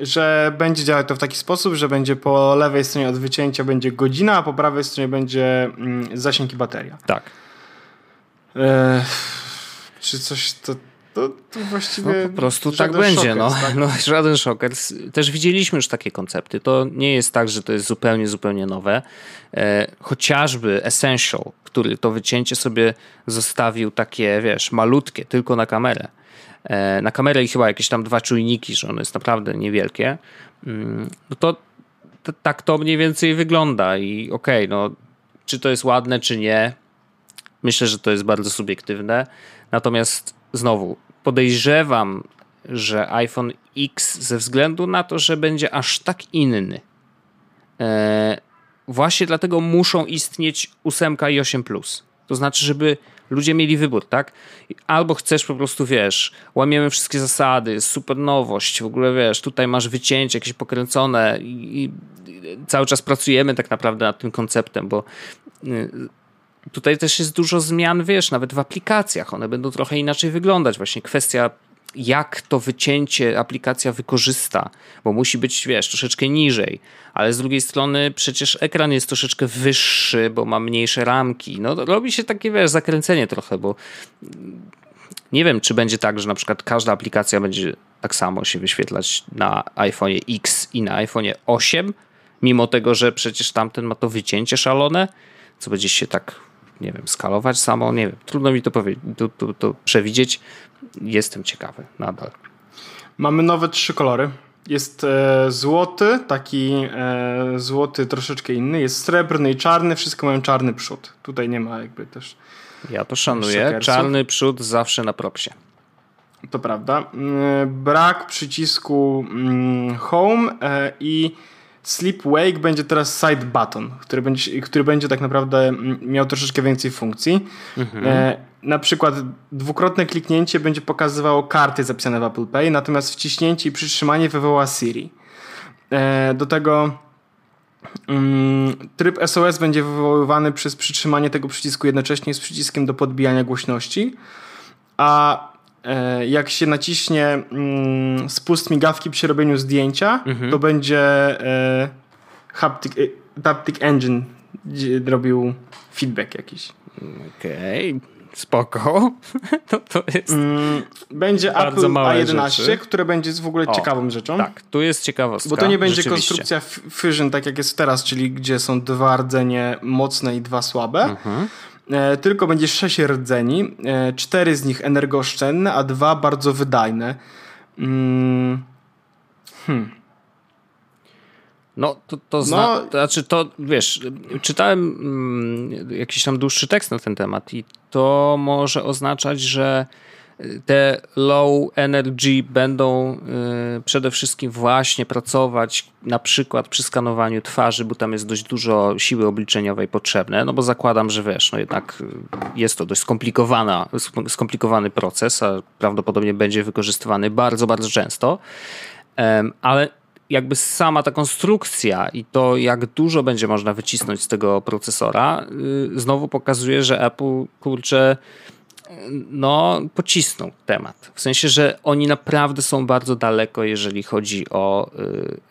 że będzie działać to w taki sposób, że będzie po lewej stronie od wycięcia będzie godzina, a po prawej stronie będzie mm, zasięg i bateria. Tak. E, czy coś to to, to właściwie. No, po prostu tak będzie. no. Tak? no. Żaden szoker. Też widzieliśmy już takie koncepty. To nie jest tak, że to jest zupełnie, zupełnie nowe. E, chociażby Essential, który to wycięcie sobie zostawił takie, wiesz, malutkie, tylko na kamerę. E, na kamerę i chyba jakieś tam dwa czujniki, że ono jest naprawdę niewielkie. Mm, no to, to tak to mniej więcej wygląda i okej, okay, no czy to jest ładne, czy nie, myślę, że to jest bardzo subiektywne. Natomiast znowu, podejrzewam, że iPhone X ze względu na to, że będzie aż tak inny, e, właśnie dlatego muszą istnieć 8 i 8 Plus. To znaczy, żeby ludzie mieli wybór, tak? Albo chcesz po prostu, wiesz, łamiemy wszystkie zasady, super nowość, w ogóle wiesz, tutaj masz wycięcie jakieś pokręcone i, i cały czas pracujemy tak naprawdę nad tym konceptem, bo y, tutaj też jest dużo zmian, wiesz, nawet w aplikacjach. One będą trochę inaczej wyglądać. Właśnie kwestia, jak to wycięcie aplikacja wykorzysta, bo musi być, wiesz, troszeczkę niżej, ale z drugiej strony przecież ekran jest troszeczkę wyższy, bo ma mniejsze ramki. No robi się takie, wiesz, zakręcenie trochę, bo nie wiem, czy będzie tak, że na przykład każda aplikacja będzie tak samo się wyświetlać na iPhone X i na iPhone 8, mimo tego, że przecież tamten ma to wycięcie szalone, co będzie się tak nie wiem, skalować samo, nie wiem, trudno mi to, powiedzieć, to, to, to przewidzieć. Jestem ciekawy nadal. Mamy nowe trzy kolory. Jest e, złoty, taki e, złoty troszeczkę inny, jest srebrny i czarny, wszystko mają czarny przód. Tutaj nie ma jakby też Ja to szanuję, czarny przód zawsze na propsie. To prawda. Mm, brak przycisku mm, home e, i Sleep Wake będzie teraz side button, który będzie, który będzie tak naprawdę miał troszeczkę więcej funkcji. Mhm. E, na przykład dwukrotne kliknięcie będzie pokazywało karty zapisane w Apple Pay, natomiast wciśnięcie i przytrzymanie wywoła Siri. E, do tego mm, tryb SOS będzie wywoływany przez przytrzymanie tego przycisku jednocześnie z przyciskiem do podbijania głośności, a jak się naciśnie mm, spust migawki przy robieniu zdjęcia, mhm. to będzie e, haptic, haptic Engine robił feedback jakiś. Okej. Okay spoko. To, to jest mm, będzie Apple A11, rzeczy. które będzie w ogóle o, ciekawą rzeczą. Tak, tu jest ciekawostka. Bo to nie będzie konstrukcja Fusion tak jak jest teraz, czyli gdzie są dwa rdzenie mocne i dwa słabe. Mhm. E, tylko będzie sześć rdzeni, e, cztery z nich energooszczędne, a dwa bardzo wydajne. Mm. Hmm. No, to, to, zna, no, to znaczy to, wiesz, czytałem mm, jakiś tam dłuższy tekst na ten temat i to może oznaczać, że te low energy będą y, przede wszystkim właśnie pracować na przykład przy skanowaniu twarzy, bo tam jest dość dużo siły obliczeniowej potrzebne, no bo zakładam, że wiesz, no jednak jest to dość skomplikowana, skomplikowany proces, a prawdopodobnie będzie wykorzystywany bardzo, bardzo często, ale jakby sama ta konstrukcja i to, jak dużo będzie można wycisnąć z tego procesora, y, znowu pokazuje, że Apple, kurczę, no, pocisnął temat. W sensie, że oni naprawdę są bardzo daleko, jeżeli chodzi o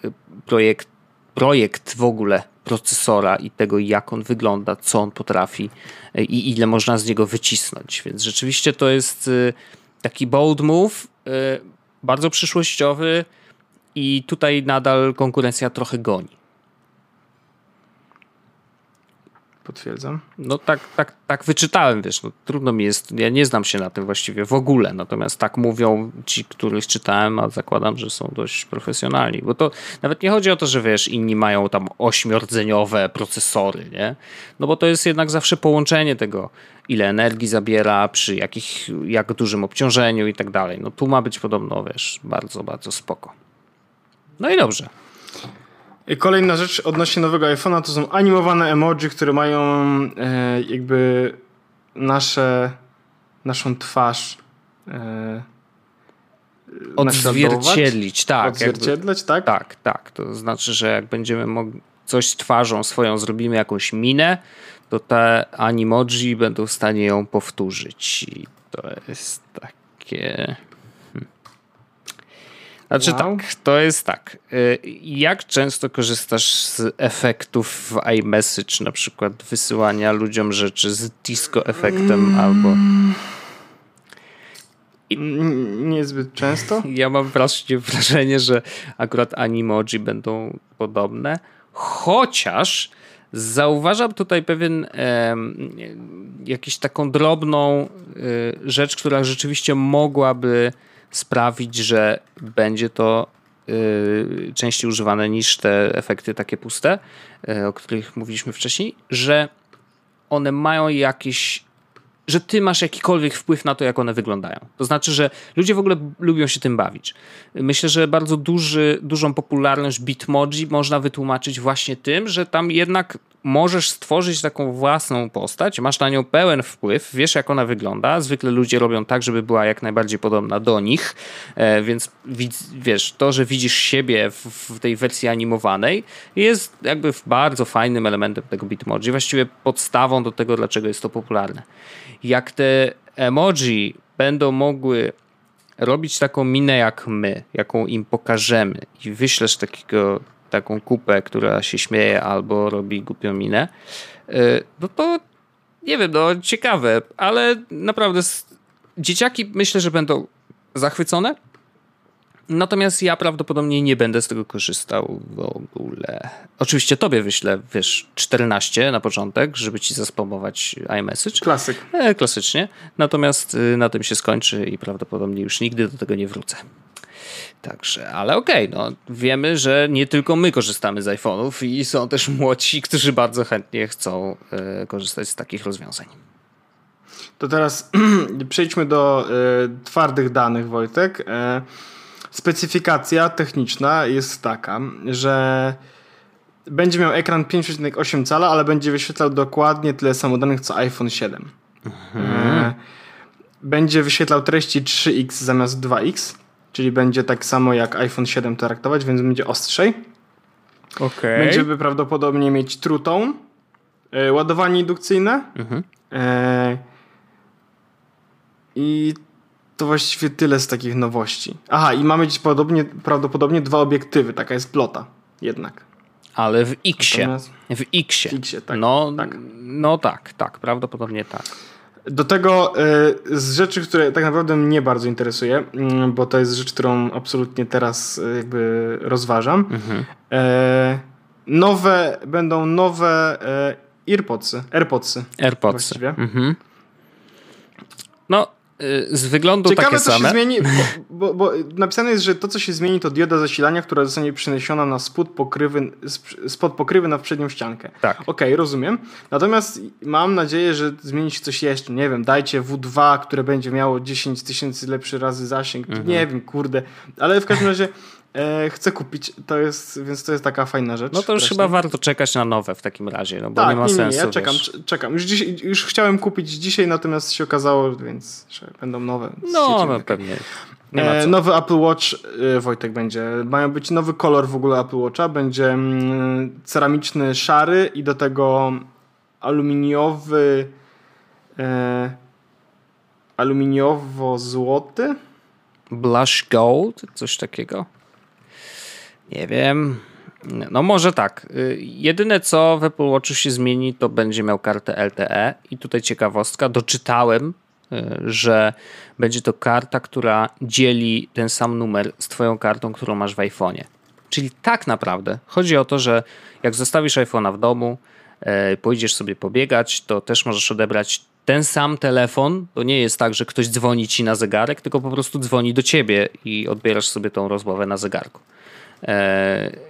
y, projekt, projekt w ogóle procesora i tego, jak on wygląda, co on potrafi y, i ile można z niego wycisnąć. Więc rzeczywiście to jest taki bold move, bardzo przyszłościowy i tutaj nadal konkurencja trochę goni. Potwierdzam. No tak, tak, tak wyczytałem, wiesz, no, trudno mi jest, ja nie znam się na tym właściwie w ogóle, natomiast tak mówią ci, których czytałem, a zakładam, że są dość profesjonalni, bo to nawet nie chodzi o to, że wiesz, inni mają tam ośmiordzeniowe procesory, nie? No bo to jest jednak zawsze połączenie tego, ile energii zabiera, przy jakich, jak dużym obciążeniu i tak dalej. No tu ma być podobno, wiesz, bardzo, bardzo spoko. No i dobrze. Kolejna rzecz odnośnie nowego iPhone'a to są animowane emoji, które mają e, jakby nasze, naszą twarz e, odzwierciedlić, tak. Odzwierciedlać, tak? Tak, tak. To znaczy, że jak będziemy mogli coś twarzą swoją zrobimy jakąś minę, to te animoji będą w stanie ją powtórzyć. I to jest takie znaczy wow. tak, to jest tak. Y, jak często korzystasz z efektów w iMessage, na przykład wysyłania ludziom rzeczy z disco efektem mm. albo... I... Niezbyt często. Ja mam właśnie wrażenie, że akurat animoji będą podobne, chociaż zauważam tutaj pewien e, jakiś taką drobną e, rzecz, która rzeczywiście mogłaby sprawić, że będzie to y, częściej używane niż te efekty takie puste, y, o których mówiliśmy wcześniej, że one mają jakieś że ty masz jakikolwiek wpływ na to, jak one wyglądają. To znaczy, że ludzie w ogóle lubią się tym bawić. Myślę, że bardzo duży, dużą popularność Bitmoji można wytłumaczyć właśnie tym, że tam jednak możesz stworzyć taką własną postać, masz na nią pełen wpływ, wiesz jak ona wygląda. Zwykle ludzie robią tak, żeby była jak najbardziej podobna do nich, e, więc wiesz, to, że widzisz siebie w, tej wersji animowanej jest jakby bardzo fajnym elementem tego Bitmoji, właściwie podstawą do tego, dlaczego jest to popularne. Jak te emoji będą mogły robić taką minę jak my, jaką im pokażemy i wyślesz takiego taką kupę, która się śmieje albo robi głupią minę, y, no to nie wiem, no ciekawe, ale naprawdę dzieciaki myślę, że będą zachwycone. Natomiast ja prawdopodobnie nie będę z tego korzystał w ogóle. Oczywiście tobie wyślę, wiesz, 14 na początek, żeby ci zaspamować iMessage. Klasyk. E, klasycznie. Natomiast y, na tym się skończy i prawdopodobnie już nigdy do tego nie wrócę. Także, ale okej, okay, no, wiemy, że nie tylko my korzystamy z iPhone'ów i są też młodsi, którzy bardzo chętnie chcą y, korzystać z takich rozwiązań. To teraz przejdźmy do y, twardych danych, Wojtek. Y, specyfikacja techniczna jest taka, że będzie miał ekran 5,8 cala, ale będzie wyświetlał dokładnie tyle samo danych co iPhone 7. Mhm. Będzie wyświetlał treści 3x zamiast 2x czyli będzie tak samo jak iPhone 7 traktować, więc będzie ostrzej. Okay. Będziemy prawdopodobnie mieć trutą, e, ładowanie indukcyjne Mhm. e, i to właściwie tyle z takich nowości. Aha, i mamy dziś podobnie, prawdopodobnie dwa obiektywy, taka jest plota jednak. Ale w X-ie. Natomiast- W X-ie. W X-ie, tak, No tak. no tak, tak, prawdopodobnie tak. Do tego e, z rzeczy, które tak naprawdę mnie bardzo interesuje, mm, bo to jest rzecz, którą absolutnie teraz e, jakby rozważam. Mhm. E, nowe, będą nowe AirPodsy, AirPodsy. AirPods. Właściwie. Mhm. No, y, z wyglądu Ciekawe, takie co same. się zmieni, bo, bo, bo napisane jest, że to, co się zmieni, to dioda zasilania, która zostanie przeniesiona na spód pokrywy, sp- spod pokrywy na przednią ściankę. Tak. Okej, rozumiem. Natomiast mam nadzieję, że zmieni się coś jeszcze. Nie wiem, dajcie W2, które będzie miało 10 tysięcy lepszy razy zasięg. Mhm. Nie wiem, kurde. Ale w każdym razie e, chcę kupić. To jest, więc to jest taka fajna rzecz. No to już chyba warto czekać na nowe w takim razie, no bo tak, nie ma nie, nie, sensu. ja czekam, wiesz. cz- czekam. Już, dziś, już chciałem kupić dzisiaj, natomiast się okazało, więc że będą nowe. No, no pewnie. E, nowy Apple Watch, e, Wojtek, będzie. Mają być nowy kolor w ogóle Apple Watcha. Będzie mm, ceramiczny, szary i do tego aluminiowy, e, aluminiowo-złoty. Blush Gold, coś takiego. Nie wiem. No może tak. Y, Jedyne co w Apple Watchu się zmieni, to będzie miał kartę LTE. I tutaj ciekawostka, doczytałem, y, że będzie to karta, która dzieli ten sam numer z twoją kartą, którą masz w iPhone'ie. Czyli tak naprawdę chodzi o to, że jak zostawisz iPhone'a w domu, e, pójdziesz sobie pobiegać, to też możesz odebrać ten sam telefon. To nie jest tak, że ktoś dzwoni ci na zegarek, tylko po prostu dzwoni do ciebie i odbierasz sobie tą rozmowę na zegarku. E,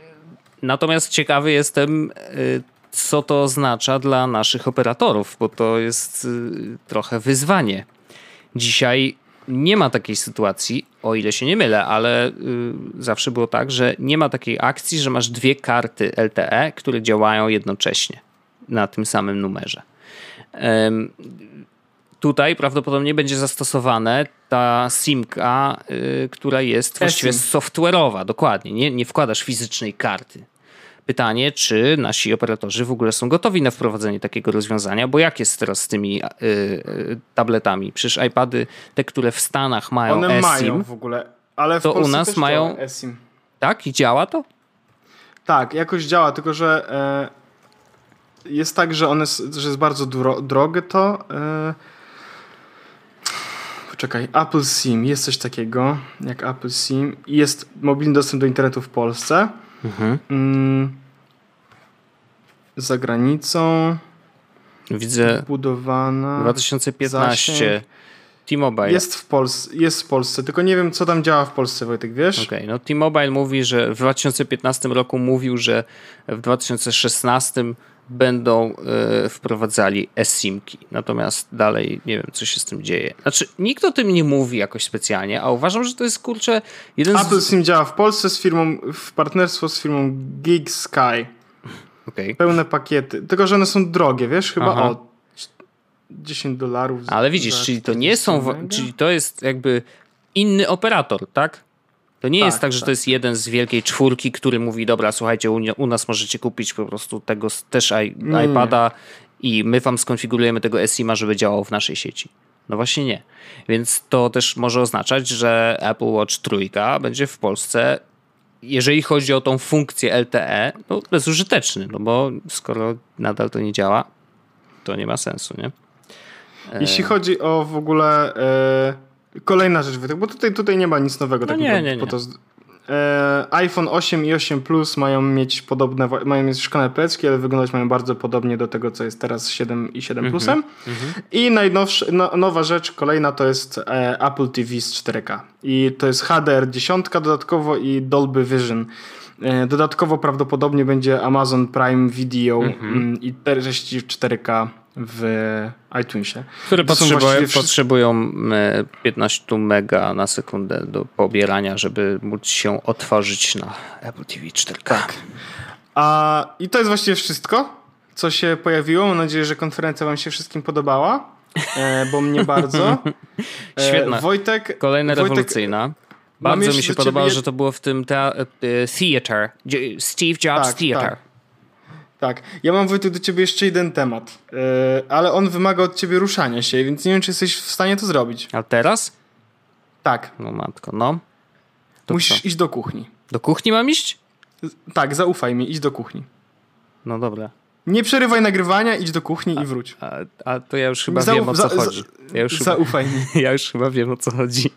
Natomiast ciekawy jestem, y, co to oznacza dla naszych operatorów, bo to jest y, trochę wyzwanie. Dzisiaj nie ma takiej sytuacji, o ile się nie mylę, ale zawsze było tak, że nie ma takiej akcji, że masz dwie karty LTE, które działają jednocześnie na tym samym numerze. Tutaj prawdopodobnie będzie zastosowane ta SIMka, y, która jest właściwie software'owa, dokładnie. Nie, nie wkładasz fizycznej karty. Pytanie, czy nasi operatorzy w ogóle są gotowi na wprowadzenie takiego rozwiązania, bo jak jest teraz z tymi y, y, tabletami? Przecież iPady, te, które w Stanach mają One eSIM, mają w ogóle, ale w to u Polsce nas też mają- eSIM. tak? I działa to? Tak, jakoś działa, tylko że e, jest tak, że one że jest bardzo dro, drogie to. E, poczekaj, Apple SIM, jest coś takiego jak Apple SIM i jest mobilny dostęp do internetu w Polsce. Mm, za granicą Widzę budowana. 2015 zasięg. T-Mobile. Jest w, Pols- jest w Polsce, tylko nie wiem, co tam działa w Polsce, Wojtek, wiesz? Okej, no T-Mobile mówi, że w 2015 roku mówił, że w 2016 będą e, wprowadzali eSIMki. Natomiast dalej nie wiem, co się z tym dzieje. Znaczy, nikt o tym nie mówi jakoś specjalnie, a uważam, że to jest kurczę jeden Apple z... SIM działa w Polsce z firmą, w partnerstwo z firmą Gig Sky. Okej. Pełne pakiety. Tylko, że one są drogie, wiesz? Chyba Aha. o 10 dolarów. Ale widzisz, czyli to nie są, 40 w- mega? czyli to jest jakby inny operator, tak? To nie Tak, jest tak, że tak. to jest jeden z wielkiej czwórki, który mówi, dobra, słuchajcie, u, u nas możecie kupić po prostu tego też i, nie. iPada i my wam skonfigurujemy tego eSIM-a, żeby działał w naszej sieci. No właśnie nie. Więc to też może oznaczać, że Apple Watch trójka będzie w Polsce, jeżeli chodzi o tą funkcję LTE, no bezużyteczny, no bo skoro nadal to nie działa, to nie ma sensu, nie? Jeśli chodzi o w ogóle e, kolejna rzecz, bo tutaj, tutaj nie ma nic nowego. No takiego, nie, nie, nie. To, e, iPhone 8 i 8 Plus mają mieć podobne, mają mieć szklane plecki, ale wyglądać mają bardzo podobnie do tego, co jest teraz 7 i 7 Mhm, Plusem. I najnowsza, no, nowa rzecz, kolejna to jest e, Apple TV z 4K. I to jest HDR 10 dodatkowo i Dolby Vision. E, Dodatkowo prawdopodobnie będzie Amazon Prime Video Mhm. mm, i treści w 4K w iTunesie. Które potrzebują, wszystkie- potrzebują e, 15 mega na sekundę do pobierania, żeby móc się otworzyć na Apple TV 4K. Tak. A, I to jest właściwie wszystko, co się pojawiło. Mam nadzieję, że konferencja Wam się wszystkim podobała, e, bo mnie bardzo. E, Świetna. Wojtek, Kolejna Wojtek, rewolucyjna. Bardzo mi się podobało, że to było w tym te theater, Steve Jobs tak, Theater. Tak. Tak, ja mam Wojtek do ciebie jeszcze jeden temat, yy, ale on wymaga od ciebie ruszania się, więc nie wiem, czy jesteś w stanie to zrobić. A teraz? Tak. No matko, no. To Musisz co? iść do kuchni. Do kuchni mam iść? Tak, zaufaj mi, idź do kuchni. No dobra. Nie przerywaj nagrywania, idź do kuchni a, i wróć. A, a, to ja już chyba wiem o co za, chodzi. Ja już zaufaj chyba, mi. Ja już chyba wiem o co chodzi.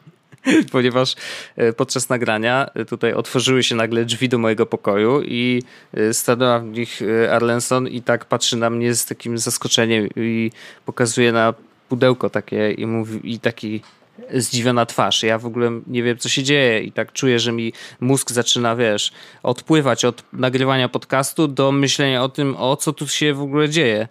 ponieważ e, podczas nagrania e, tutaj otworzyły się nagle drzwi do mojego pokoju i e, stanęła w nich Arlenson i tak patrzy na mnie z takim zaskoczeniem i pokazuje na pudełko takie i mówi i taki zdziwiona twarz. Ja w ogóle nie wiem, co się dzieje i tak czuję, że mi mózg zaczyna, wiesz, odpływać od nagrywania podcastu do myślenia o tym, o co tu się w ogóle dzieje.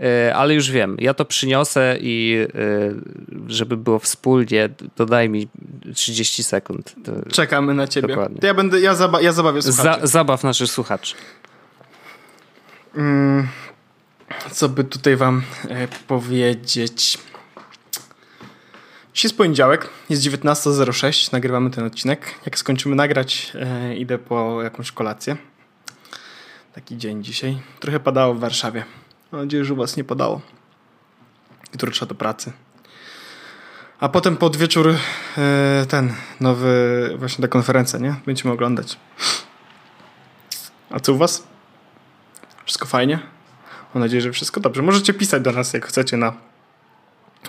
E, ale już wiem, ja to przyniosę i e, żeby było wspólnie, to daj mi 30 sekund. Czekamy na ciebie. Dokładnie. Ja będę, ja, zaba ja zabawię słuchaczy. Za zabaw naszych słuchaczy. Mm, co by tutaj wam e, powiedzieć? Dziś jest poniedziałek, jest 19.06, nagrywamy ten odcinek. Jak skończymy nagrać, e, idę po jakąś kolację. Taki dzień dzisiaj. Trochę padało w Warszawie. Mam nadzieję, że u was nie padało. Jutro trzeba do pracy. A potem pod wieczór e, ten nowy, właśnie ta konferencja, nie? Będziemy oglądać. A co u was? Wszystko fajnie? Mam nadzieję, że wszystko dobrze. Możecie pisać do nas, jak chcecie, na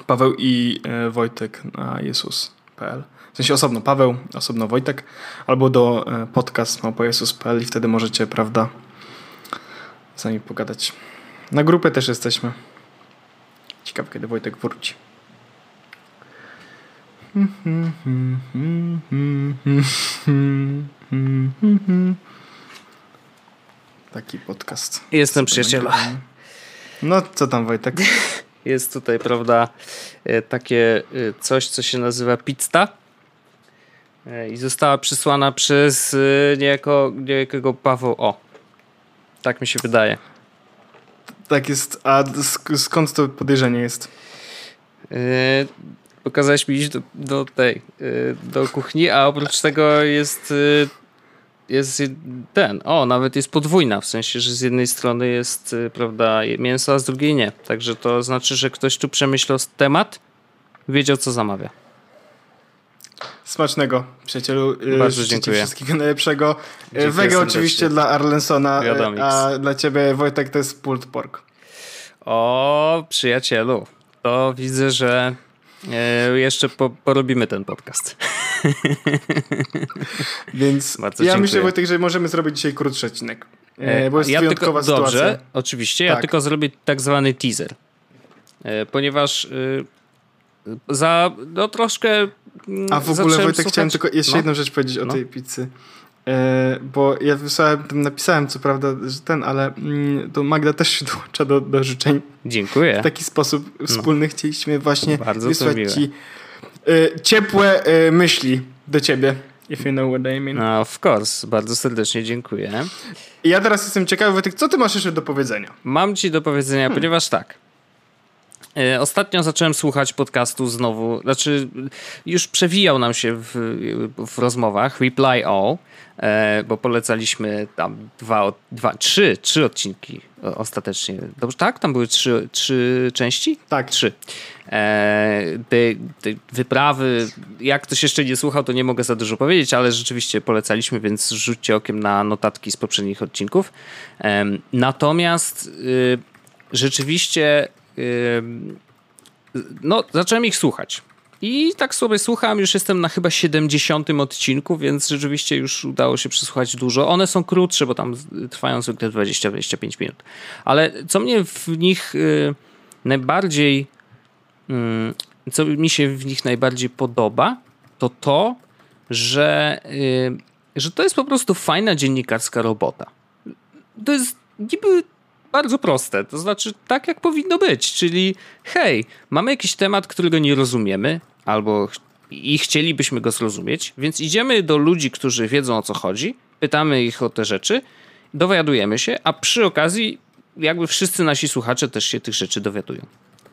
Paweł i e, Wojtek na jezus.pl. W sensie osobno Paweł, osobno Wojtek, albo do e, podcast jezus.pl i wtedy możecie, prawda, z nami pogadać. Na grupę też jesteśmy. Ciekawe, kiedy Wojtek wróci. Taki podcast. Jestem przyjaciela. No, co tam Wojtek? jest tutaj, prawda, e, takie e, coś, co się nazywa pizza e, i została przysłana przez niejako, niejakiego Paweł O. Tak mi się wydaje. Tak jest. A skąd to podejrzenie jest? Yy, pokazałeś mi iść do, do tej, yy, do kuchni, a oprócz tego jest yy, jest ten, o, nawet jest podwójna, w sensie, że z jednej strony jest, y, prawda, mięso, a z drugiej nie. Także to znaczy, że ktoś tu przemyślał temat, wiedział, co zamawia. Smacznego, przyjacielu. Y, Bardzo dziękuję. Wszystkiego najlepszego. Y, dziękuję Wege oczywiście dla Arlensona, a dla ciebie, Wojtek, to jest pulled pork. O, przyjacielu, to widzę, że jeszcze po, porobimy ten podcast. Więc Bardzo ja dziękuję. myślę, Wojtek, że możemy zrobić dzisiaj krótszy odcinek. E, bo jest ja wyjątkowa tylko, sytuacja. Dobrze, oczywiście. Tak. Ja tylko zrobię tak zwany teaser. E, ponieważ za no troszkę mm, A w ogóle Wojtek słuchać... chciałem tylko jeszcze no. jedną rzecz powiedzieć no. o tej pizzy. E, bo ja wysłałem, napisałem co prawda, że ten, ale mm, to Magda też się dołącza do, do życzeń. Dziękuję. W taki sposób no. wspólny no. chcieliśmy właśnie Bardzo wysłać ci e, ciepłe e, myśli do ciebie. If you know what I mean. No, of course. Bardzo serdecznie dziękuję. Ja teraz jestem ciekawy, Wojtek, co ty masz jeszcze do powiedzenia? Mam ci do powiedzenia, hmm. ponieważ tak. E, ostatnio zacząłem słuchać podcastu znowu, znaczy już przewijał nam się w, w rozmowach Reply All, e, bo polecaliśmy tam dwa, dwa, trzy, trzy odcinki ostatecznie. Dobrze, tak? Tam były trzy, trzy części? Tak. Trzy. E, te, te wyprawy, jak ktoś jeszcze nie słuchał, to nie mogę za dużo powiedzieć, ale rzeczywiście polecaliśmy, więc rzućcie okiem na notatki z poprzednich odcinków. Natomiast y, rzeczywiście no, zacząłem ich słuchać. I tak sobie słucham, już jestem na chyba 70 odcinku, więc rzeczywiście już udało się przesłuchać dużo. One są krótsze, bo tam trwają zwykle 20-25 minut. Ale co mnie w nich y, najbardziej, y, co mi się w nich najbardziej podoba, to to, że, y, że to jest po prostu fajna dziennikarska robota. To jest niby bardzo proste. To znaczy, tak jak powinno być. Czyli, hej, mamy jakiś temat, którego nie rozumiemy, albo i chcielibyśmy go zrozumieć, więc idziemy do ludzi, którzy wiedzą o co chodzi, pytamy ich o te rzeczy, dowiadujemy się, a przy okazji, jakby wszyscy nasi słuchacze też się tych rzeczy dowiadują.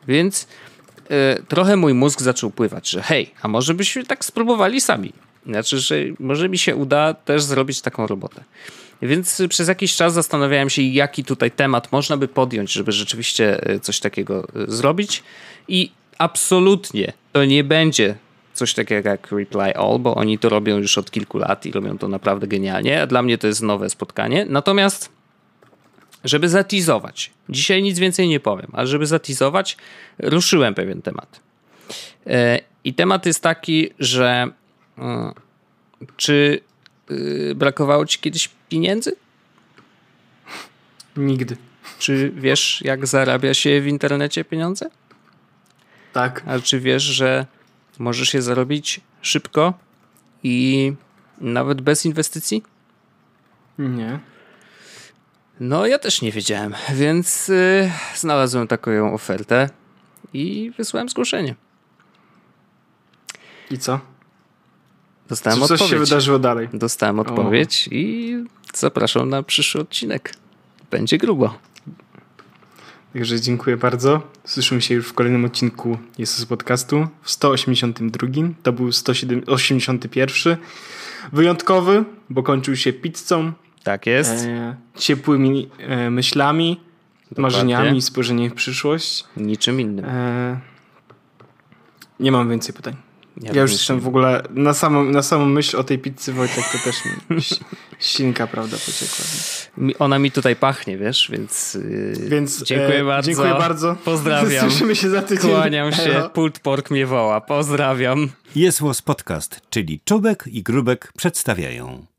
Więc yy, trochę mój mózg zaczął pływać, że hej, a może byśmy tak spróbowali sami. Znaczy, że może mi się uda też zrobić taką robotę. Więc przez jakiś czas zastanawiałem się, jaki tutaj temat można by podjąć, żeby rzeczywiście e, coś takiego e, zrobić. I absolutnie to nie będzie coś takiego jak Reply All, bo oni to robią już od kilku lat i robią to naprawdę genialnie, a dla mnie to jest nowe spotkanie. Natomiast, żeby zatizować, dzisiaj nic więcej nie powiem, ale żeby zatizować, ruszyłem pewien temat. E, I temat jest taki, że czy brakowało ci kiedyś pieniędzy? Nigdy. Czy wiesz, jak zarabia się w internecie pieniądze? Tak. A czy wiesz, że możesz je zarobić szybko i nawet bez inwestycji? Nie. No, ja też nie wiedziałem, więc yy, znalazłem taką ofertę i wysłałem zgłoszenie. I co? Dostałem coś odpowiedź. się wydarzyło dalej? Dostałem odpowiedź o. i zapraszam na przyszły odcinek. Będzie grubo. Także dziękuję bardzo. Słyszymy się już w kolejnym odcinku Jesus Podcastu w 182. To był 181. Wyjątkowy, bo kończył się pizzą. Tak jest. E, ciepłymi e, myślami, Dokładnie. marzeniami, spojrzeniem w przyszłość. Niczym innym. E, nie mam więcej pytań. Ja, ja już jestem w ogóle na samą, na samą myśl o tej pizzy Wojtek to też mi ślinka, prawda, pociekła. Ona mi tutaj pachnie, wiesz, więc, yy, więc dziękuję e, bardzo. Dziękuję bardzo. Pozdrawiam. Słyszymy się za tydzień. Kłaniam się. Hello. Pult Pork mnie woła. Pozdrawiam. Jest Podcast, czyli Czubek i Grubek przedstawiają.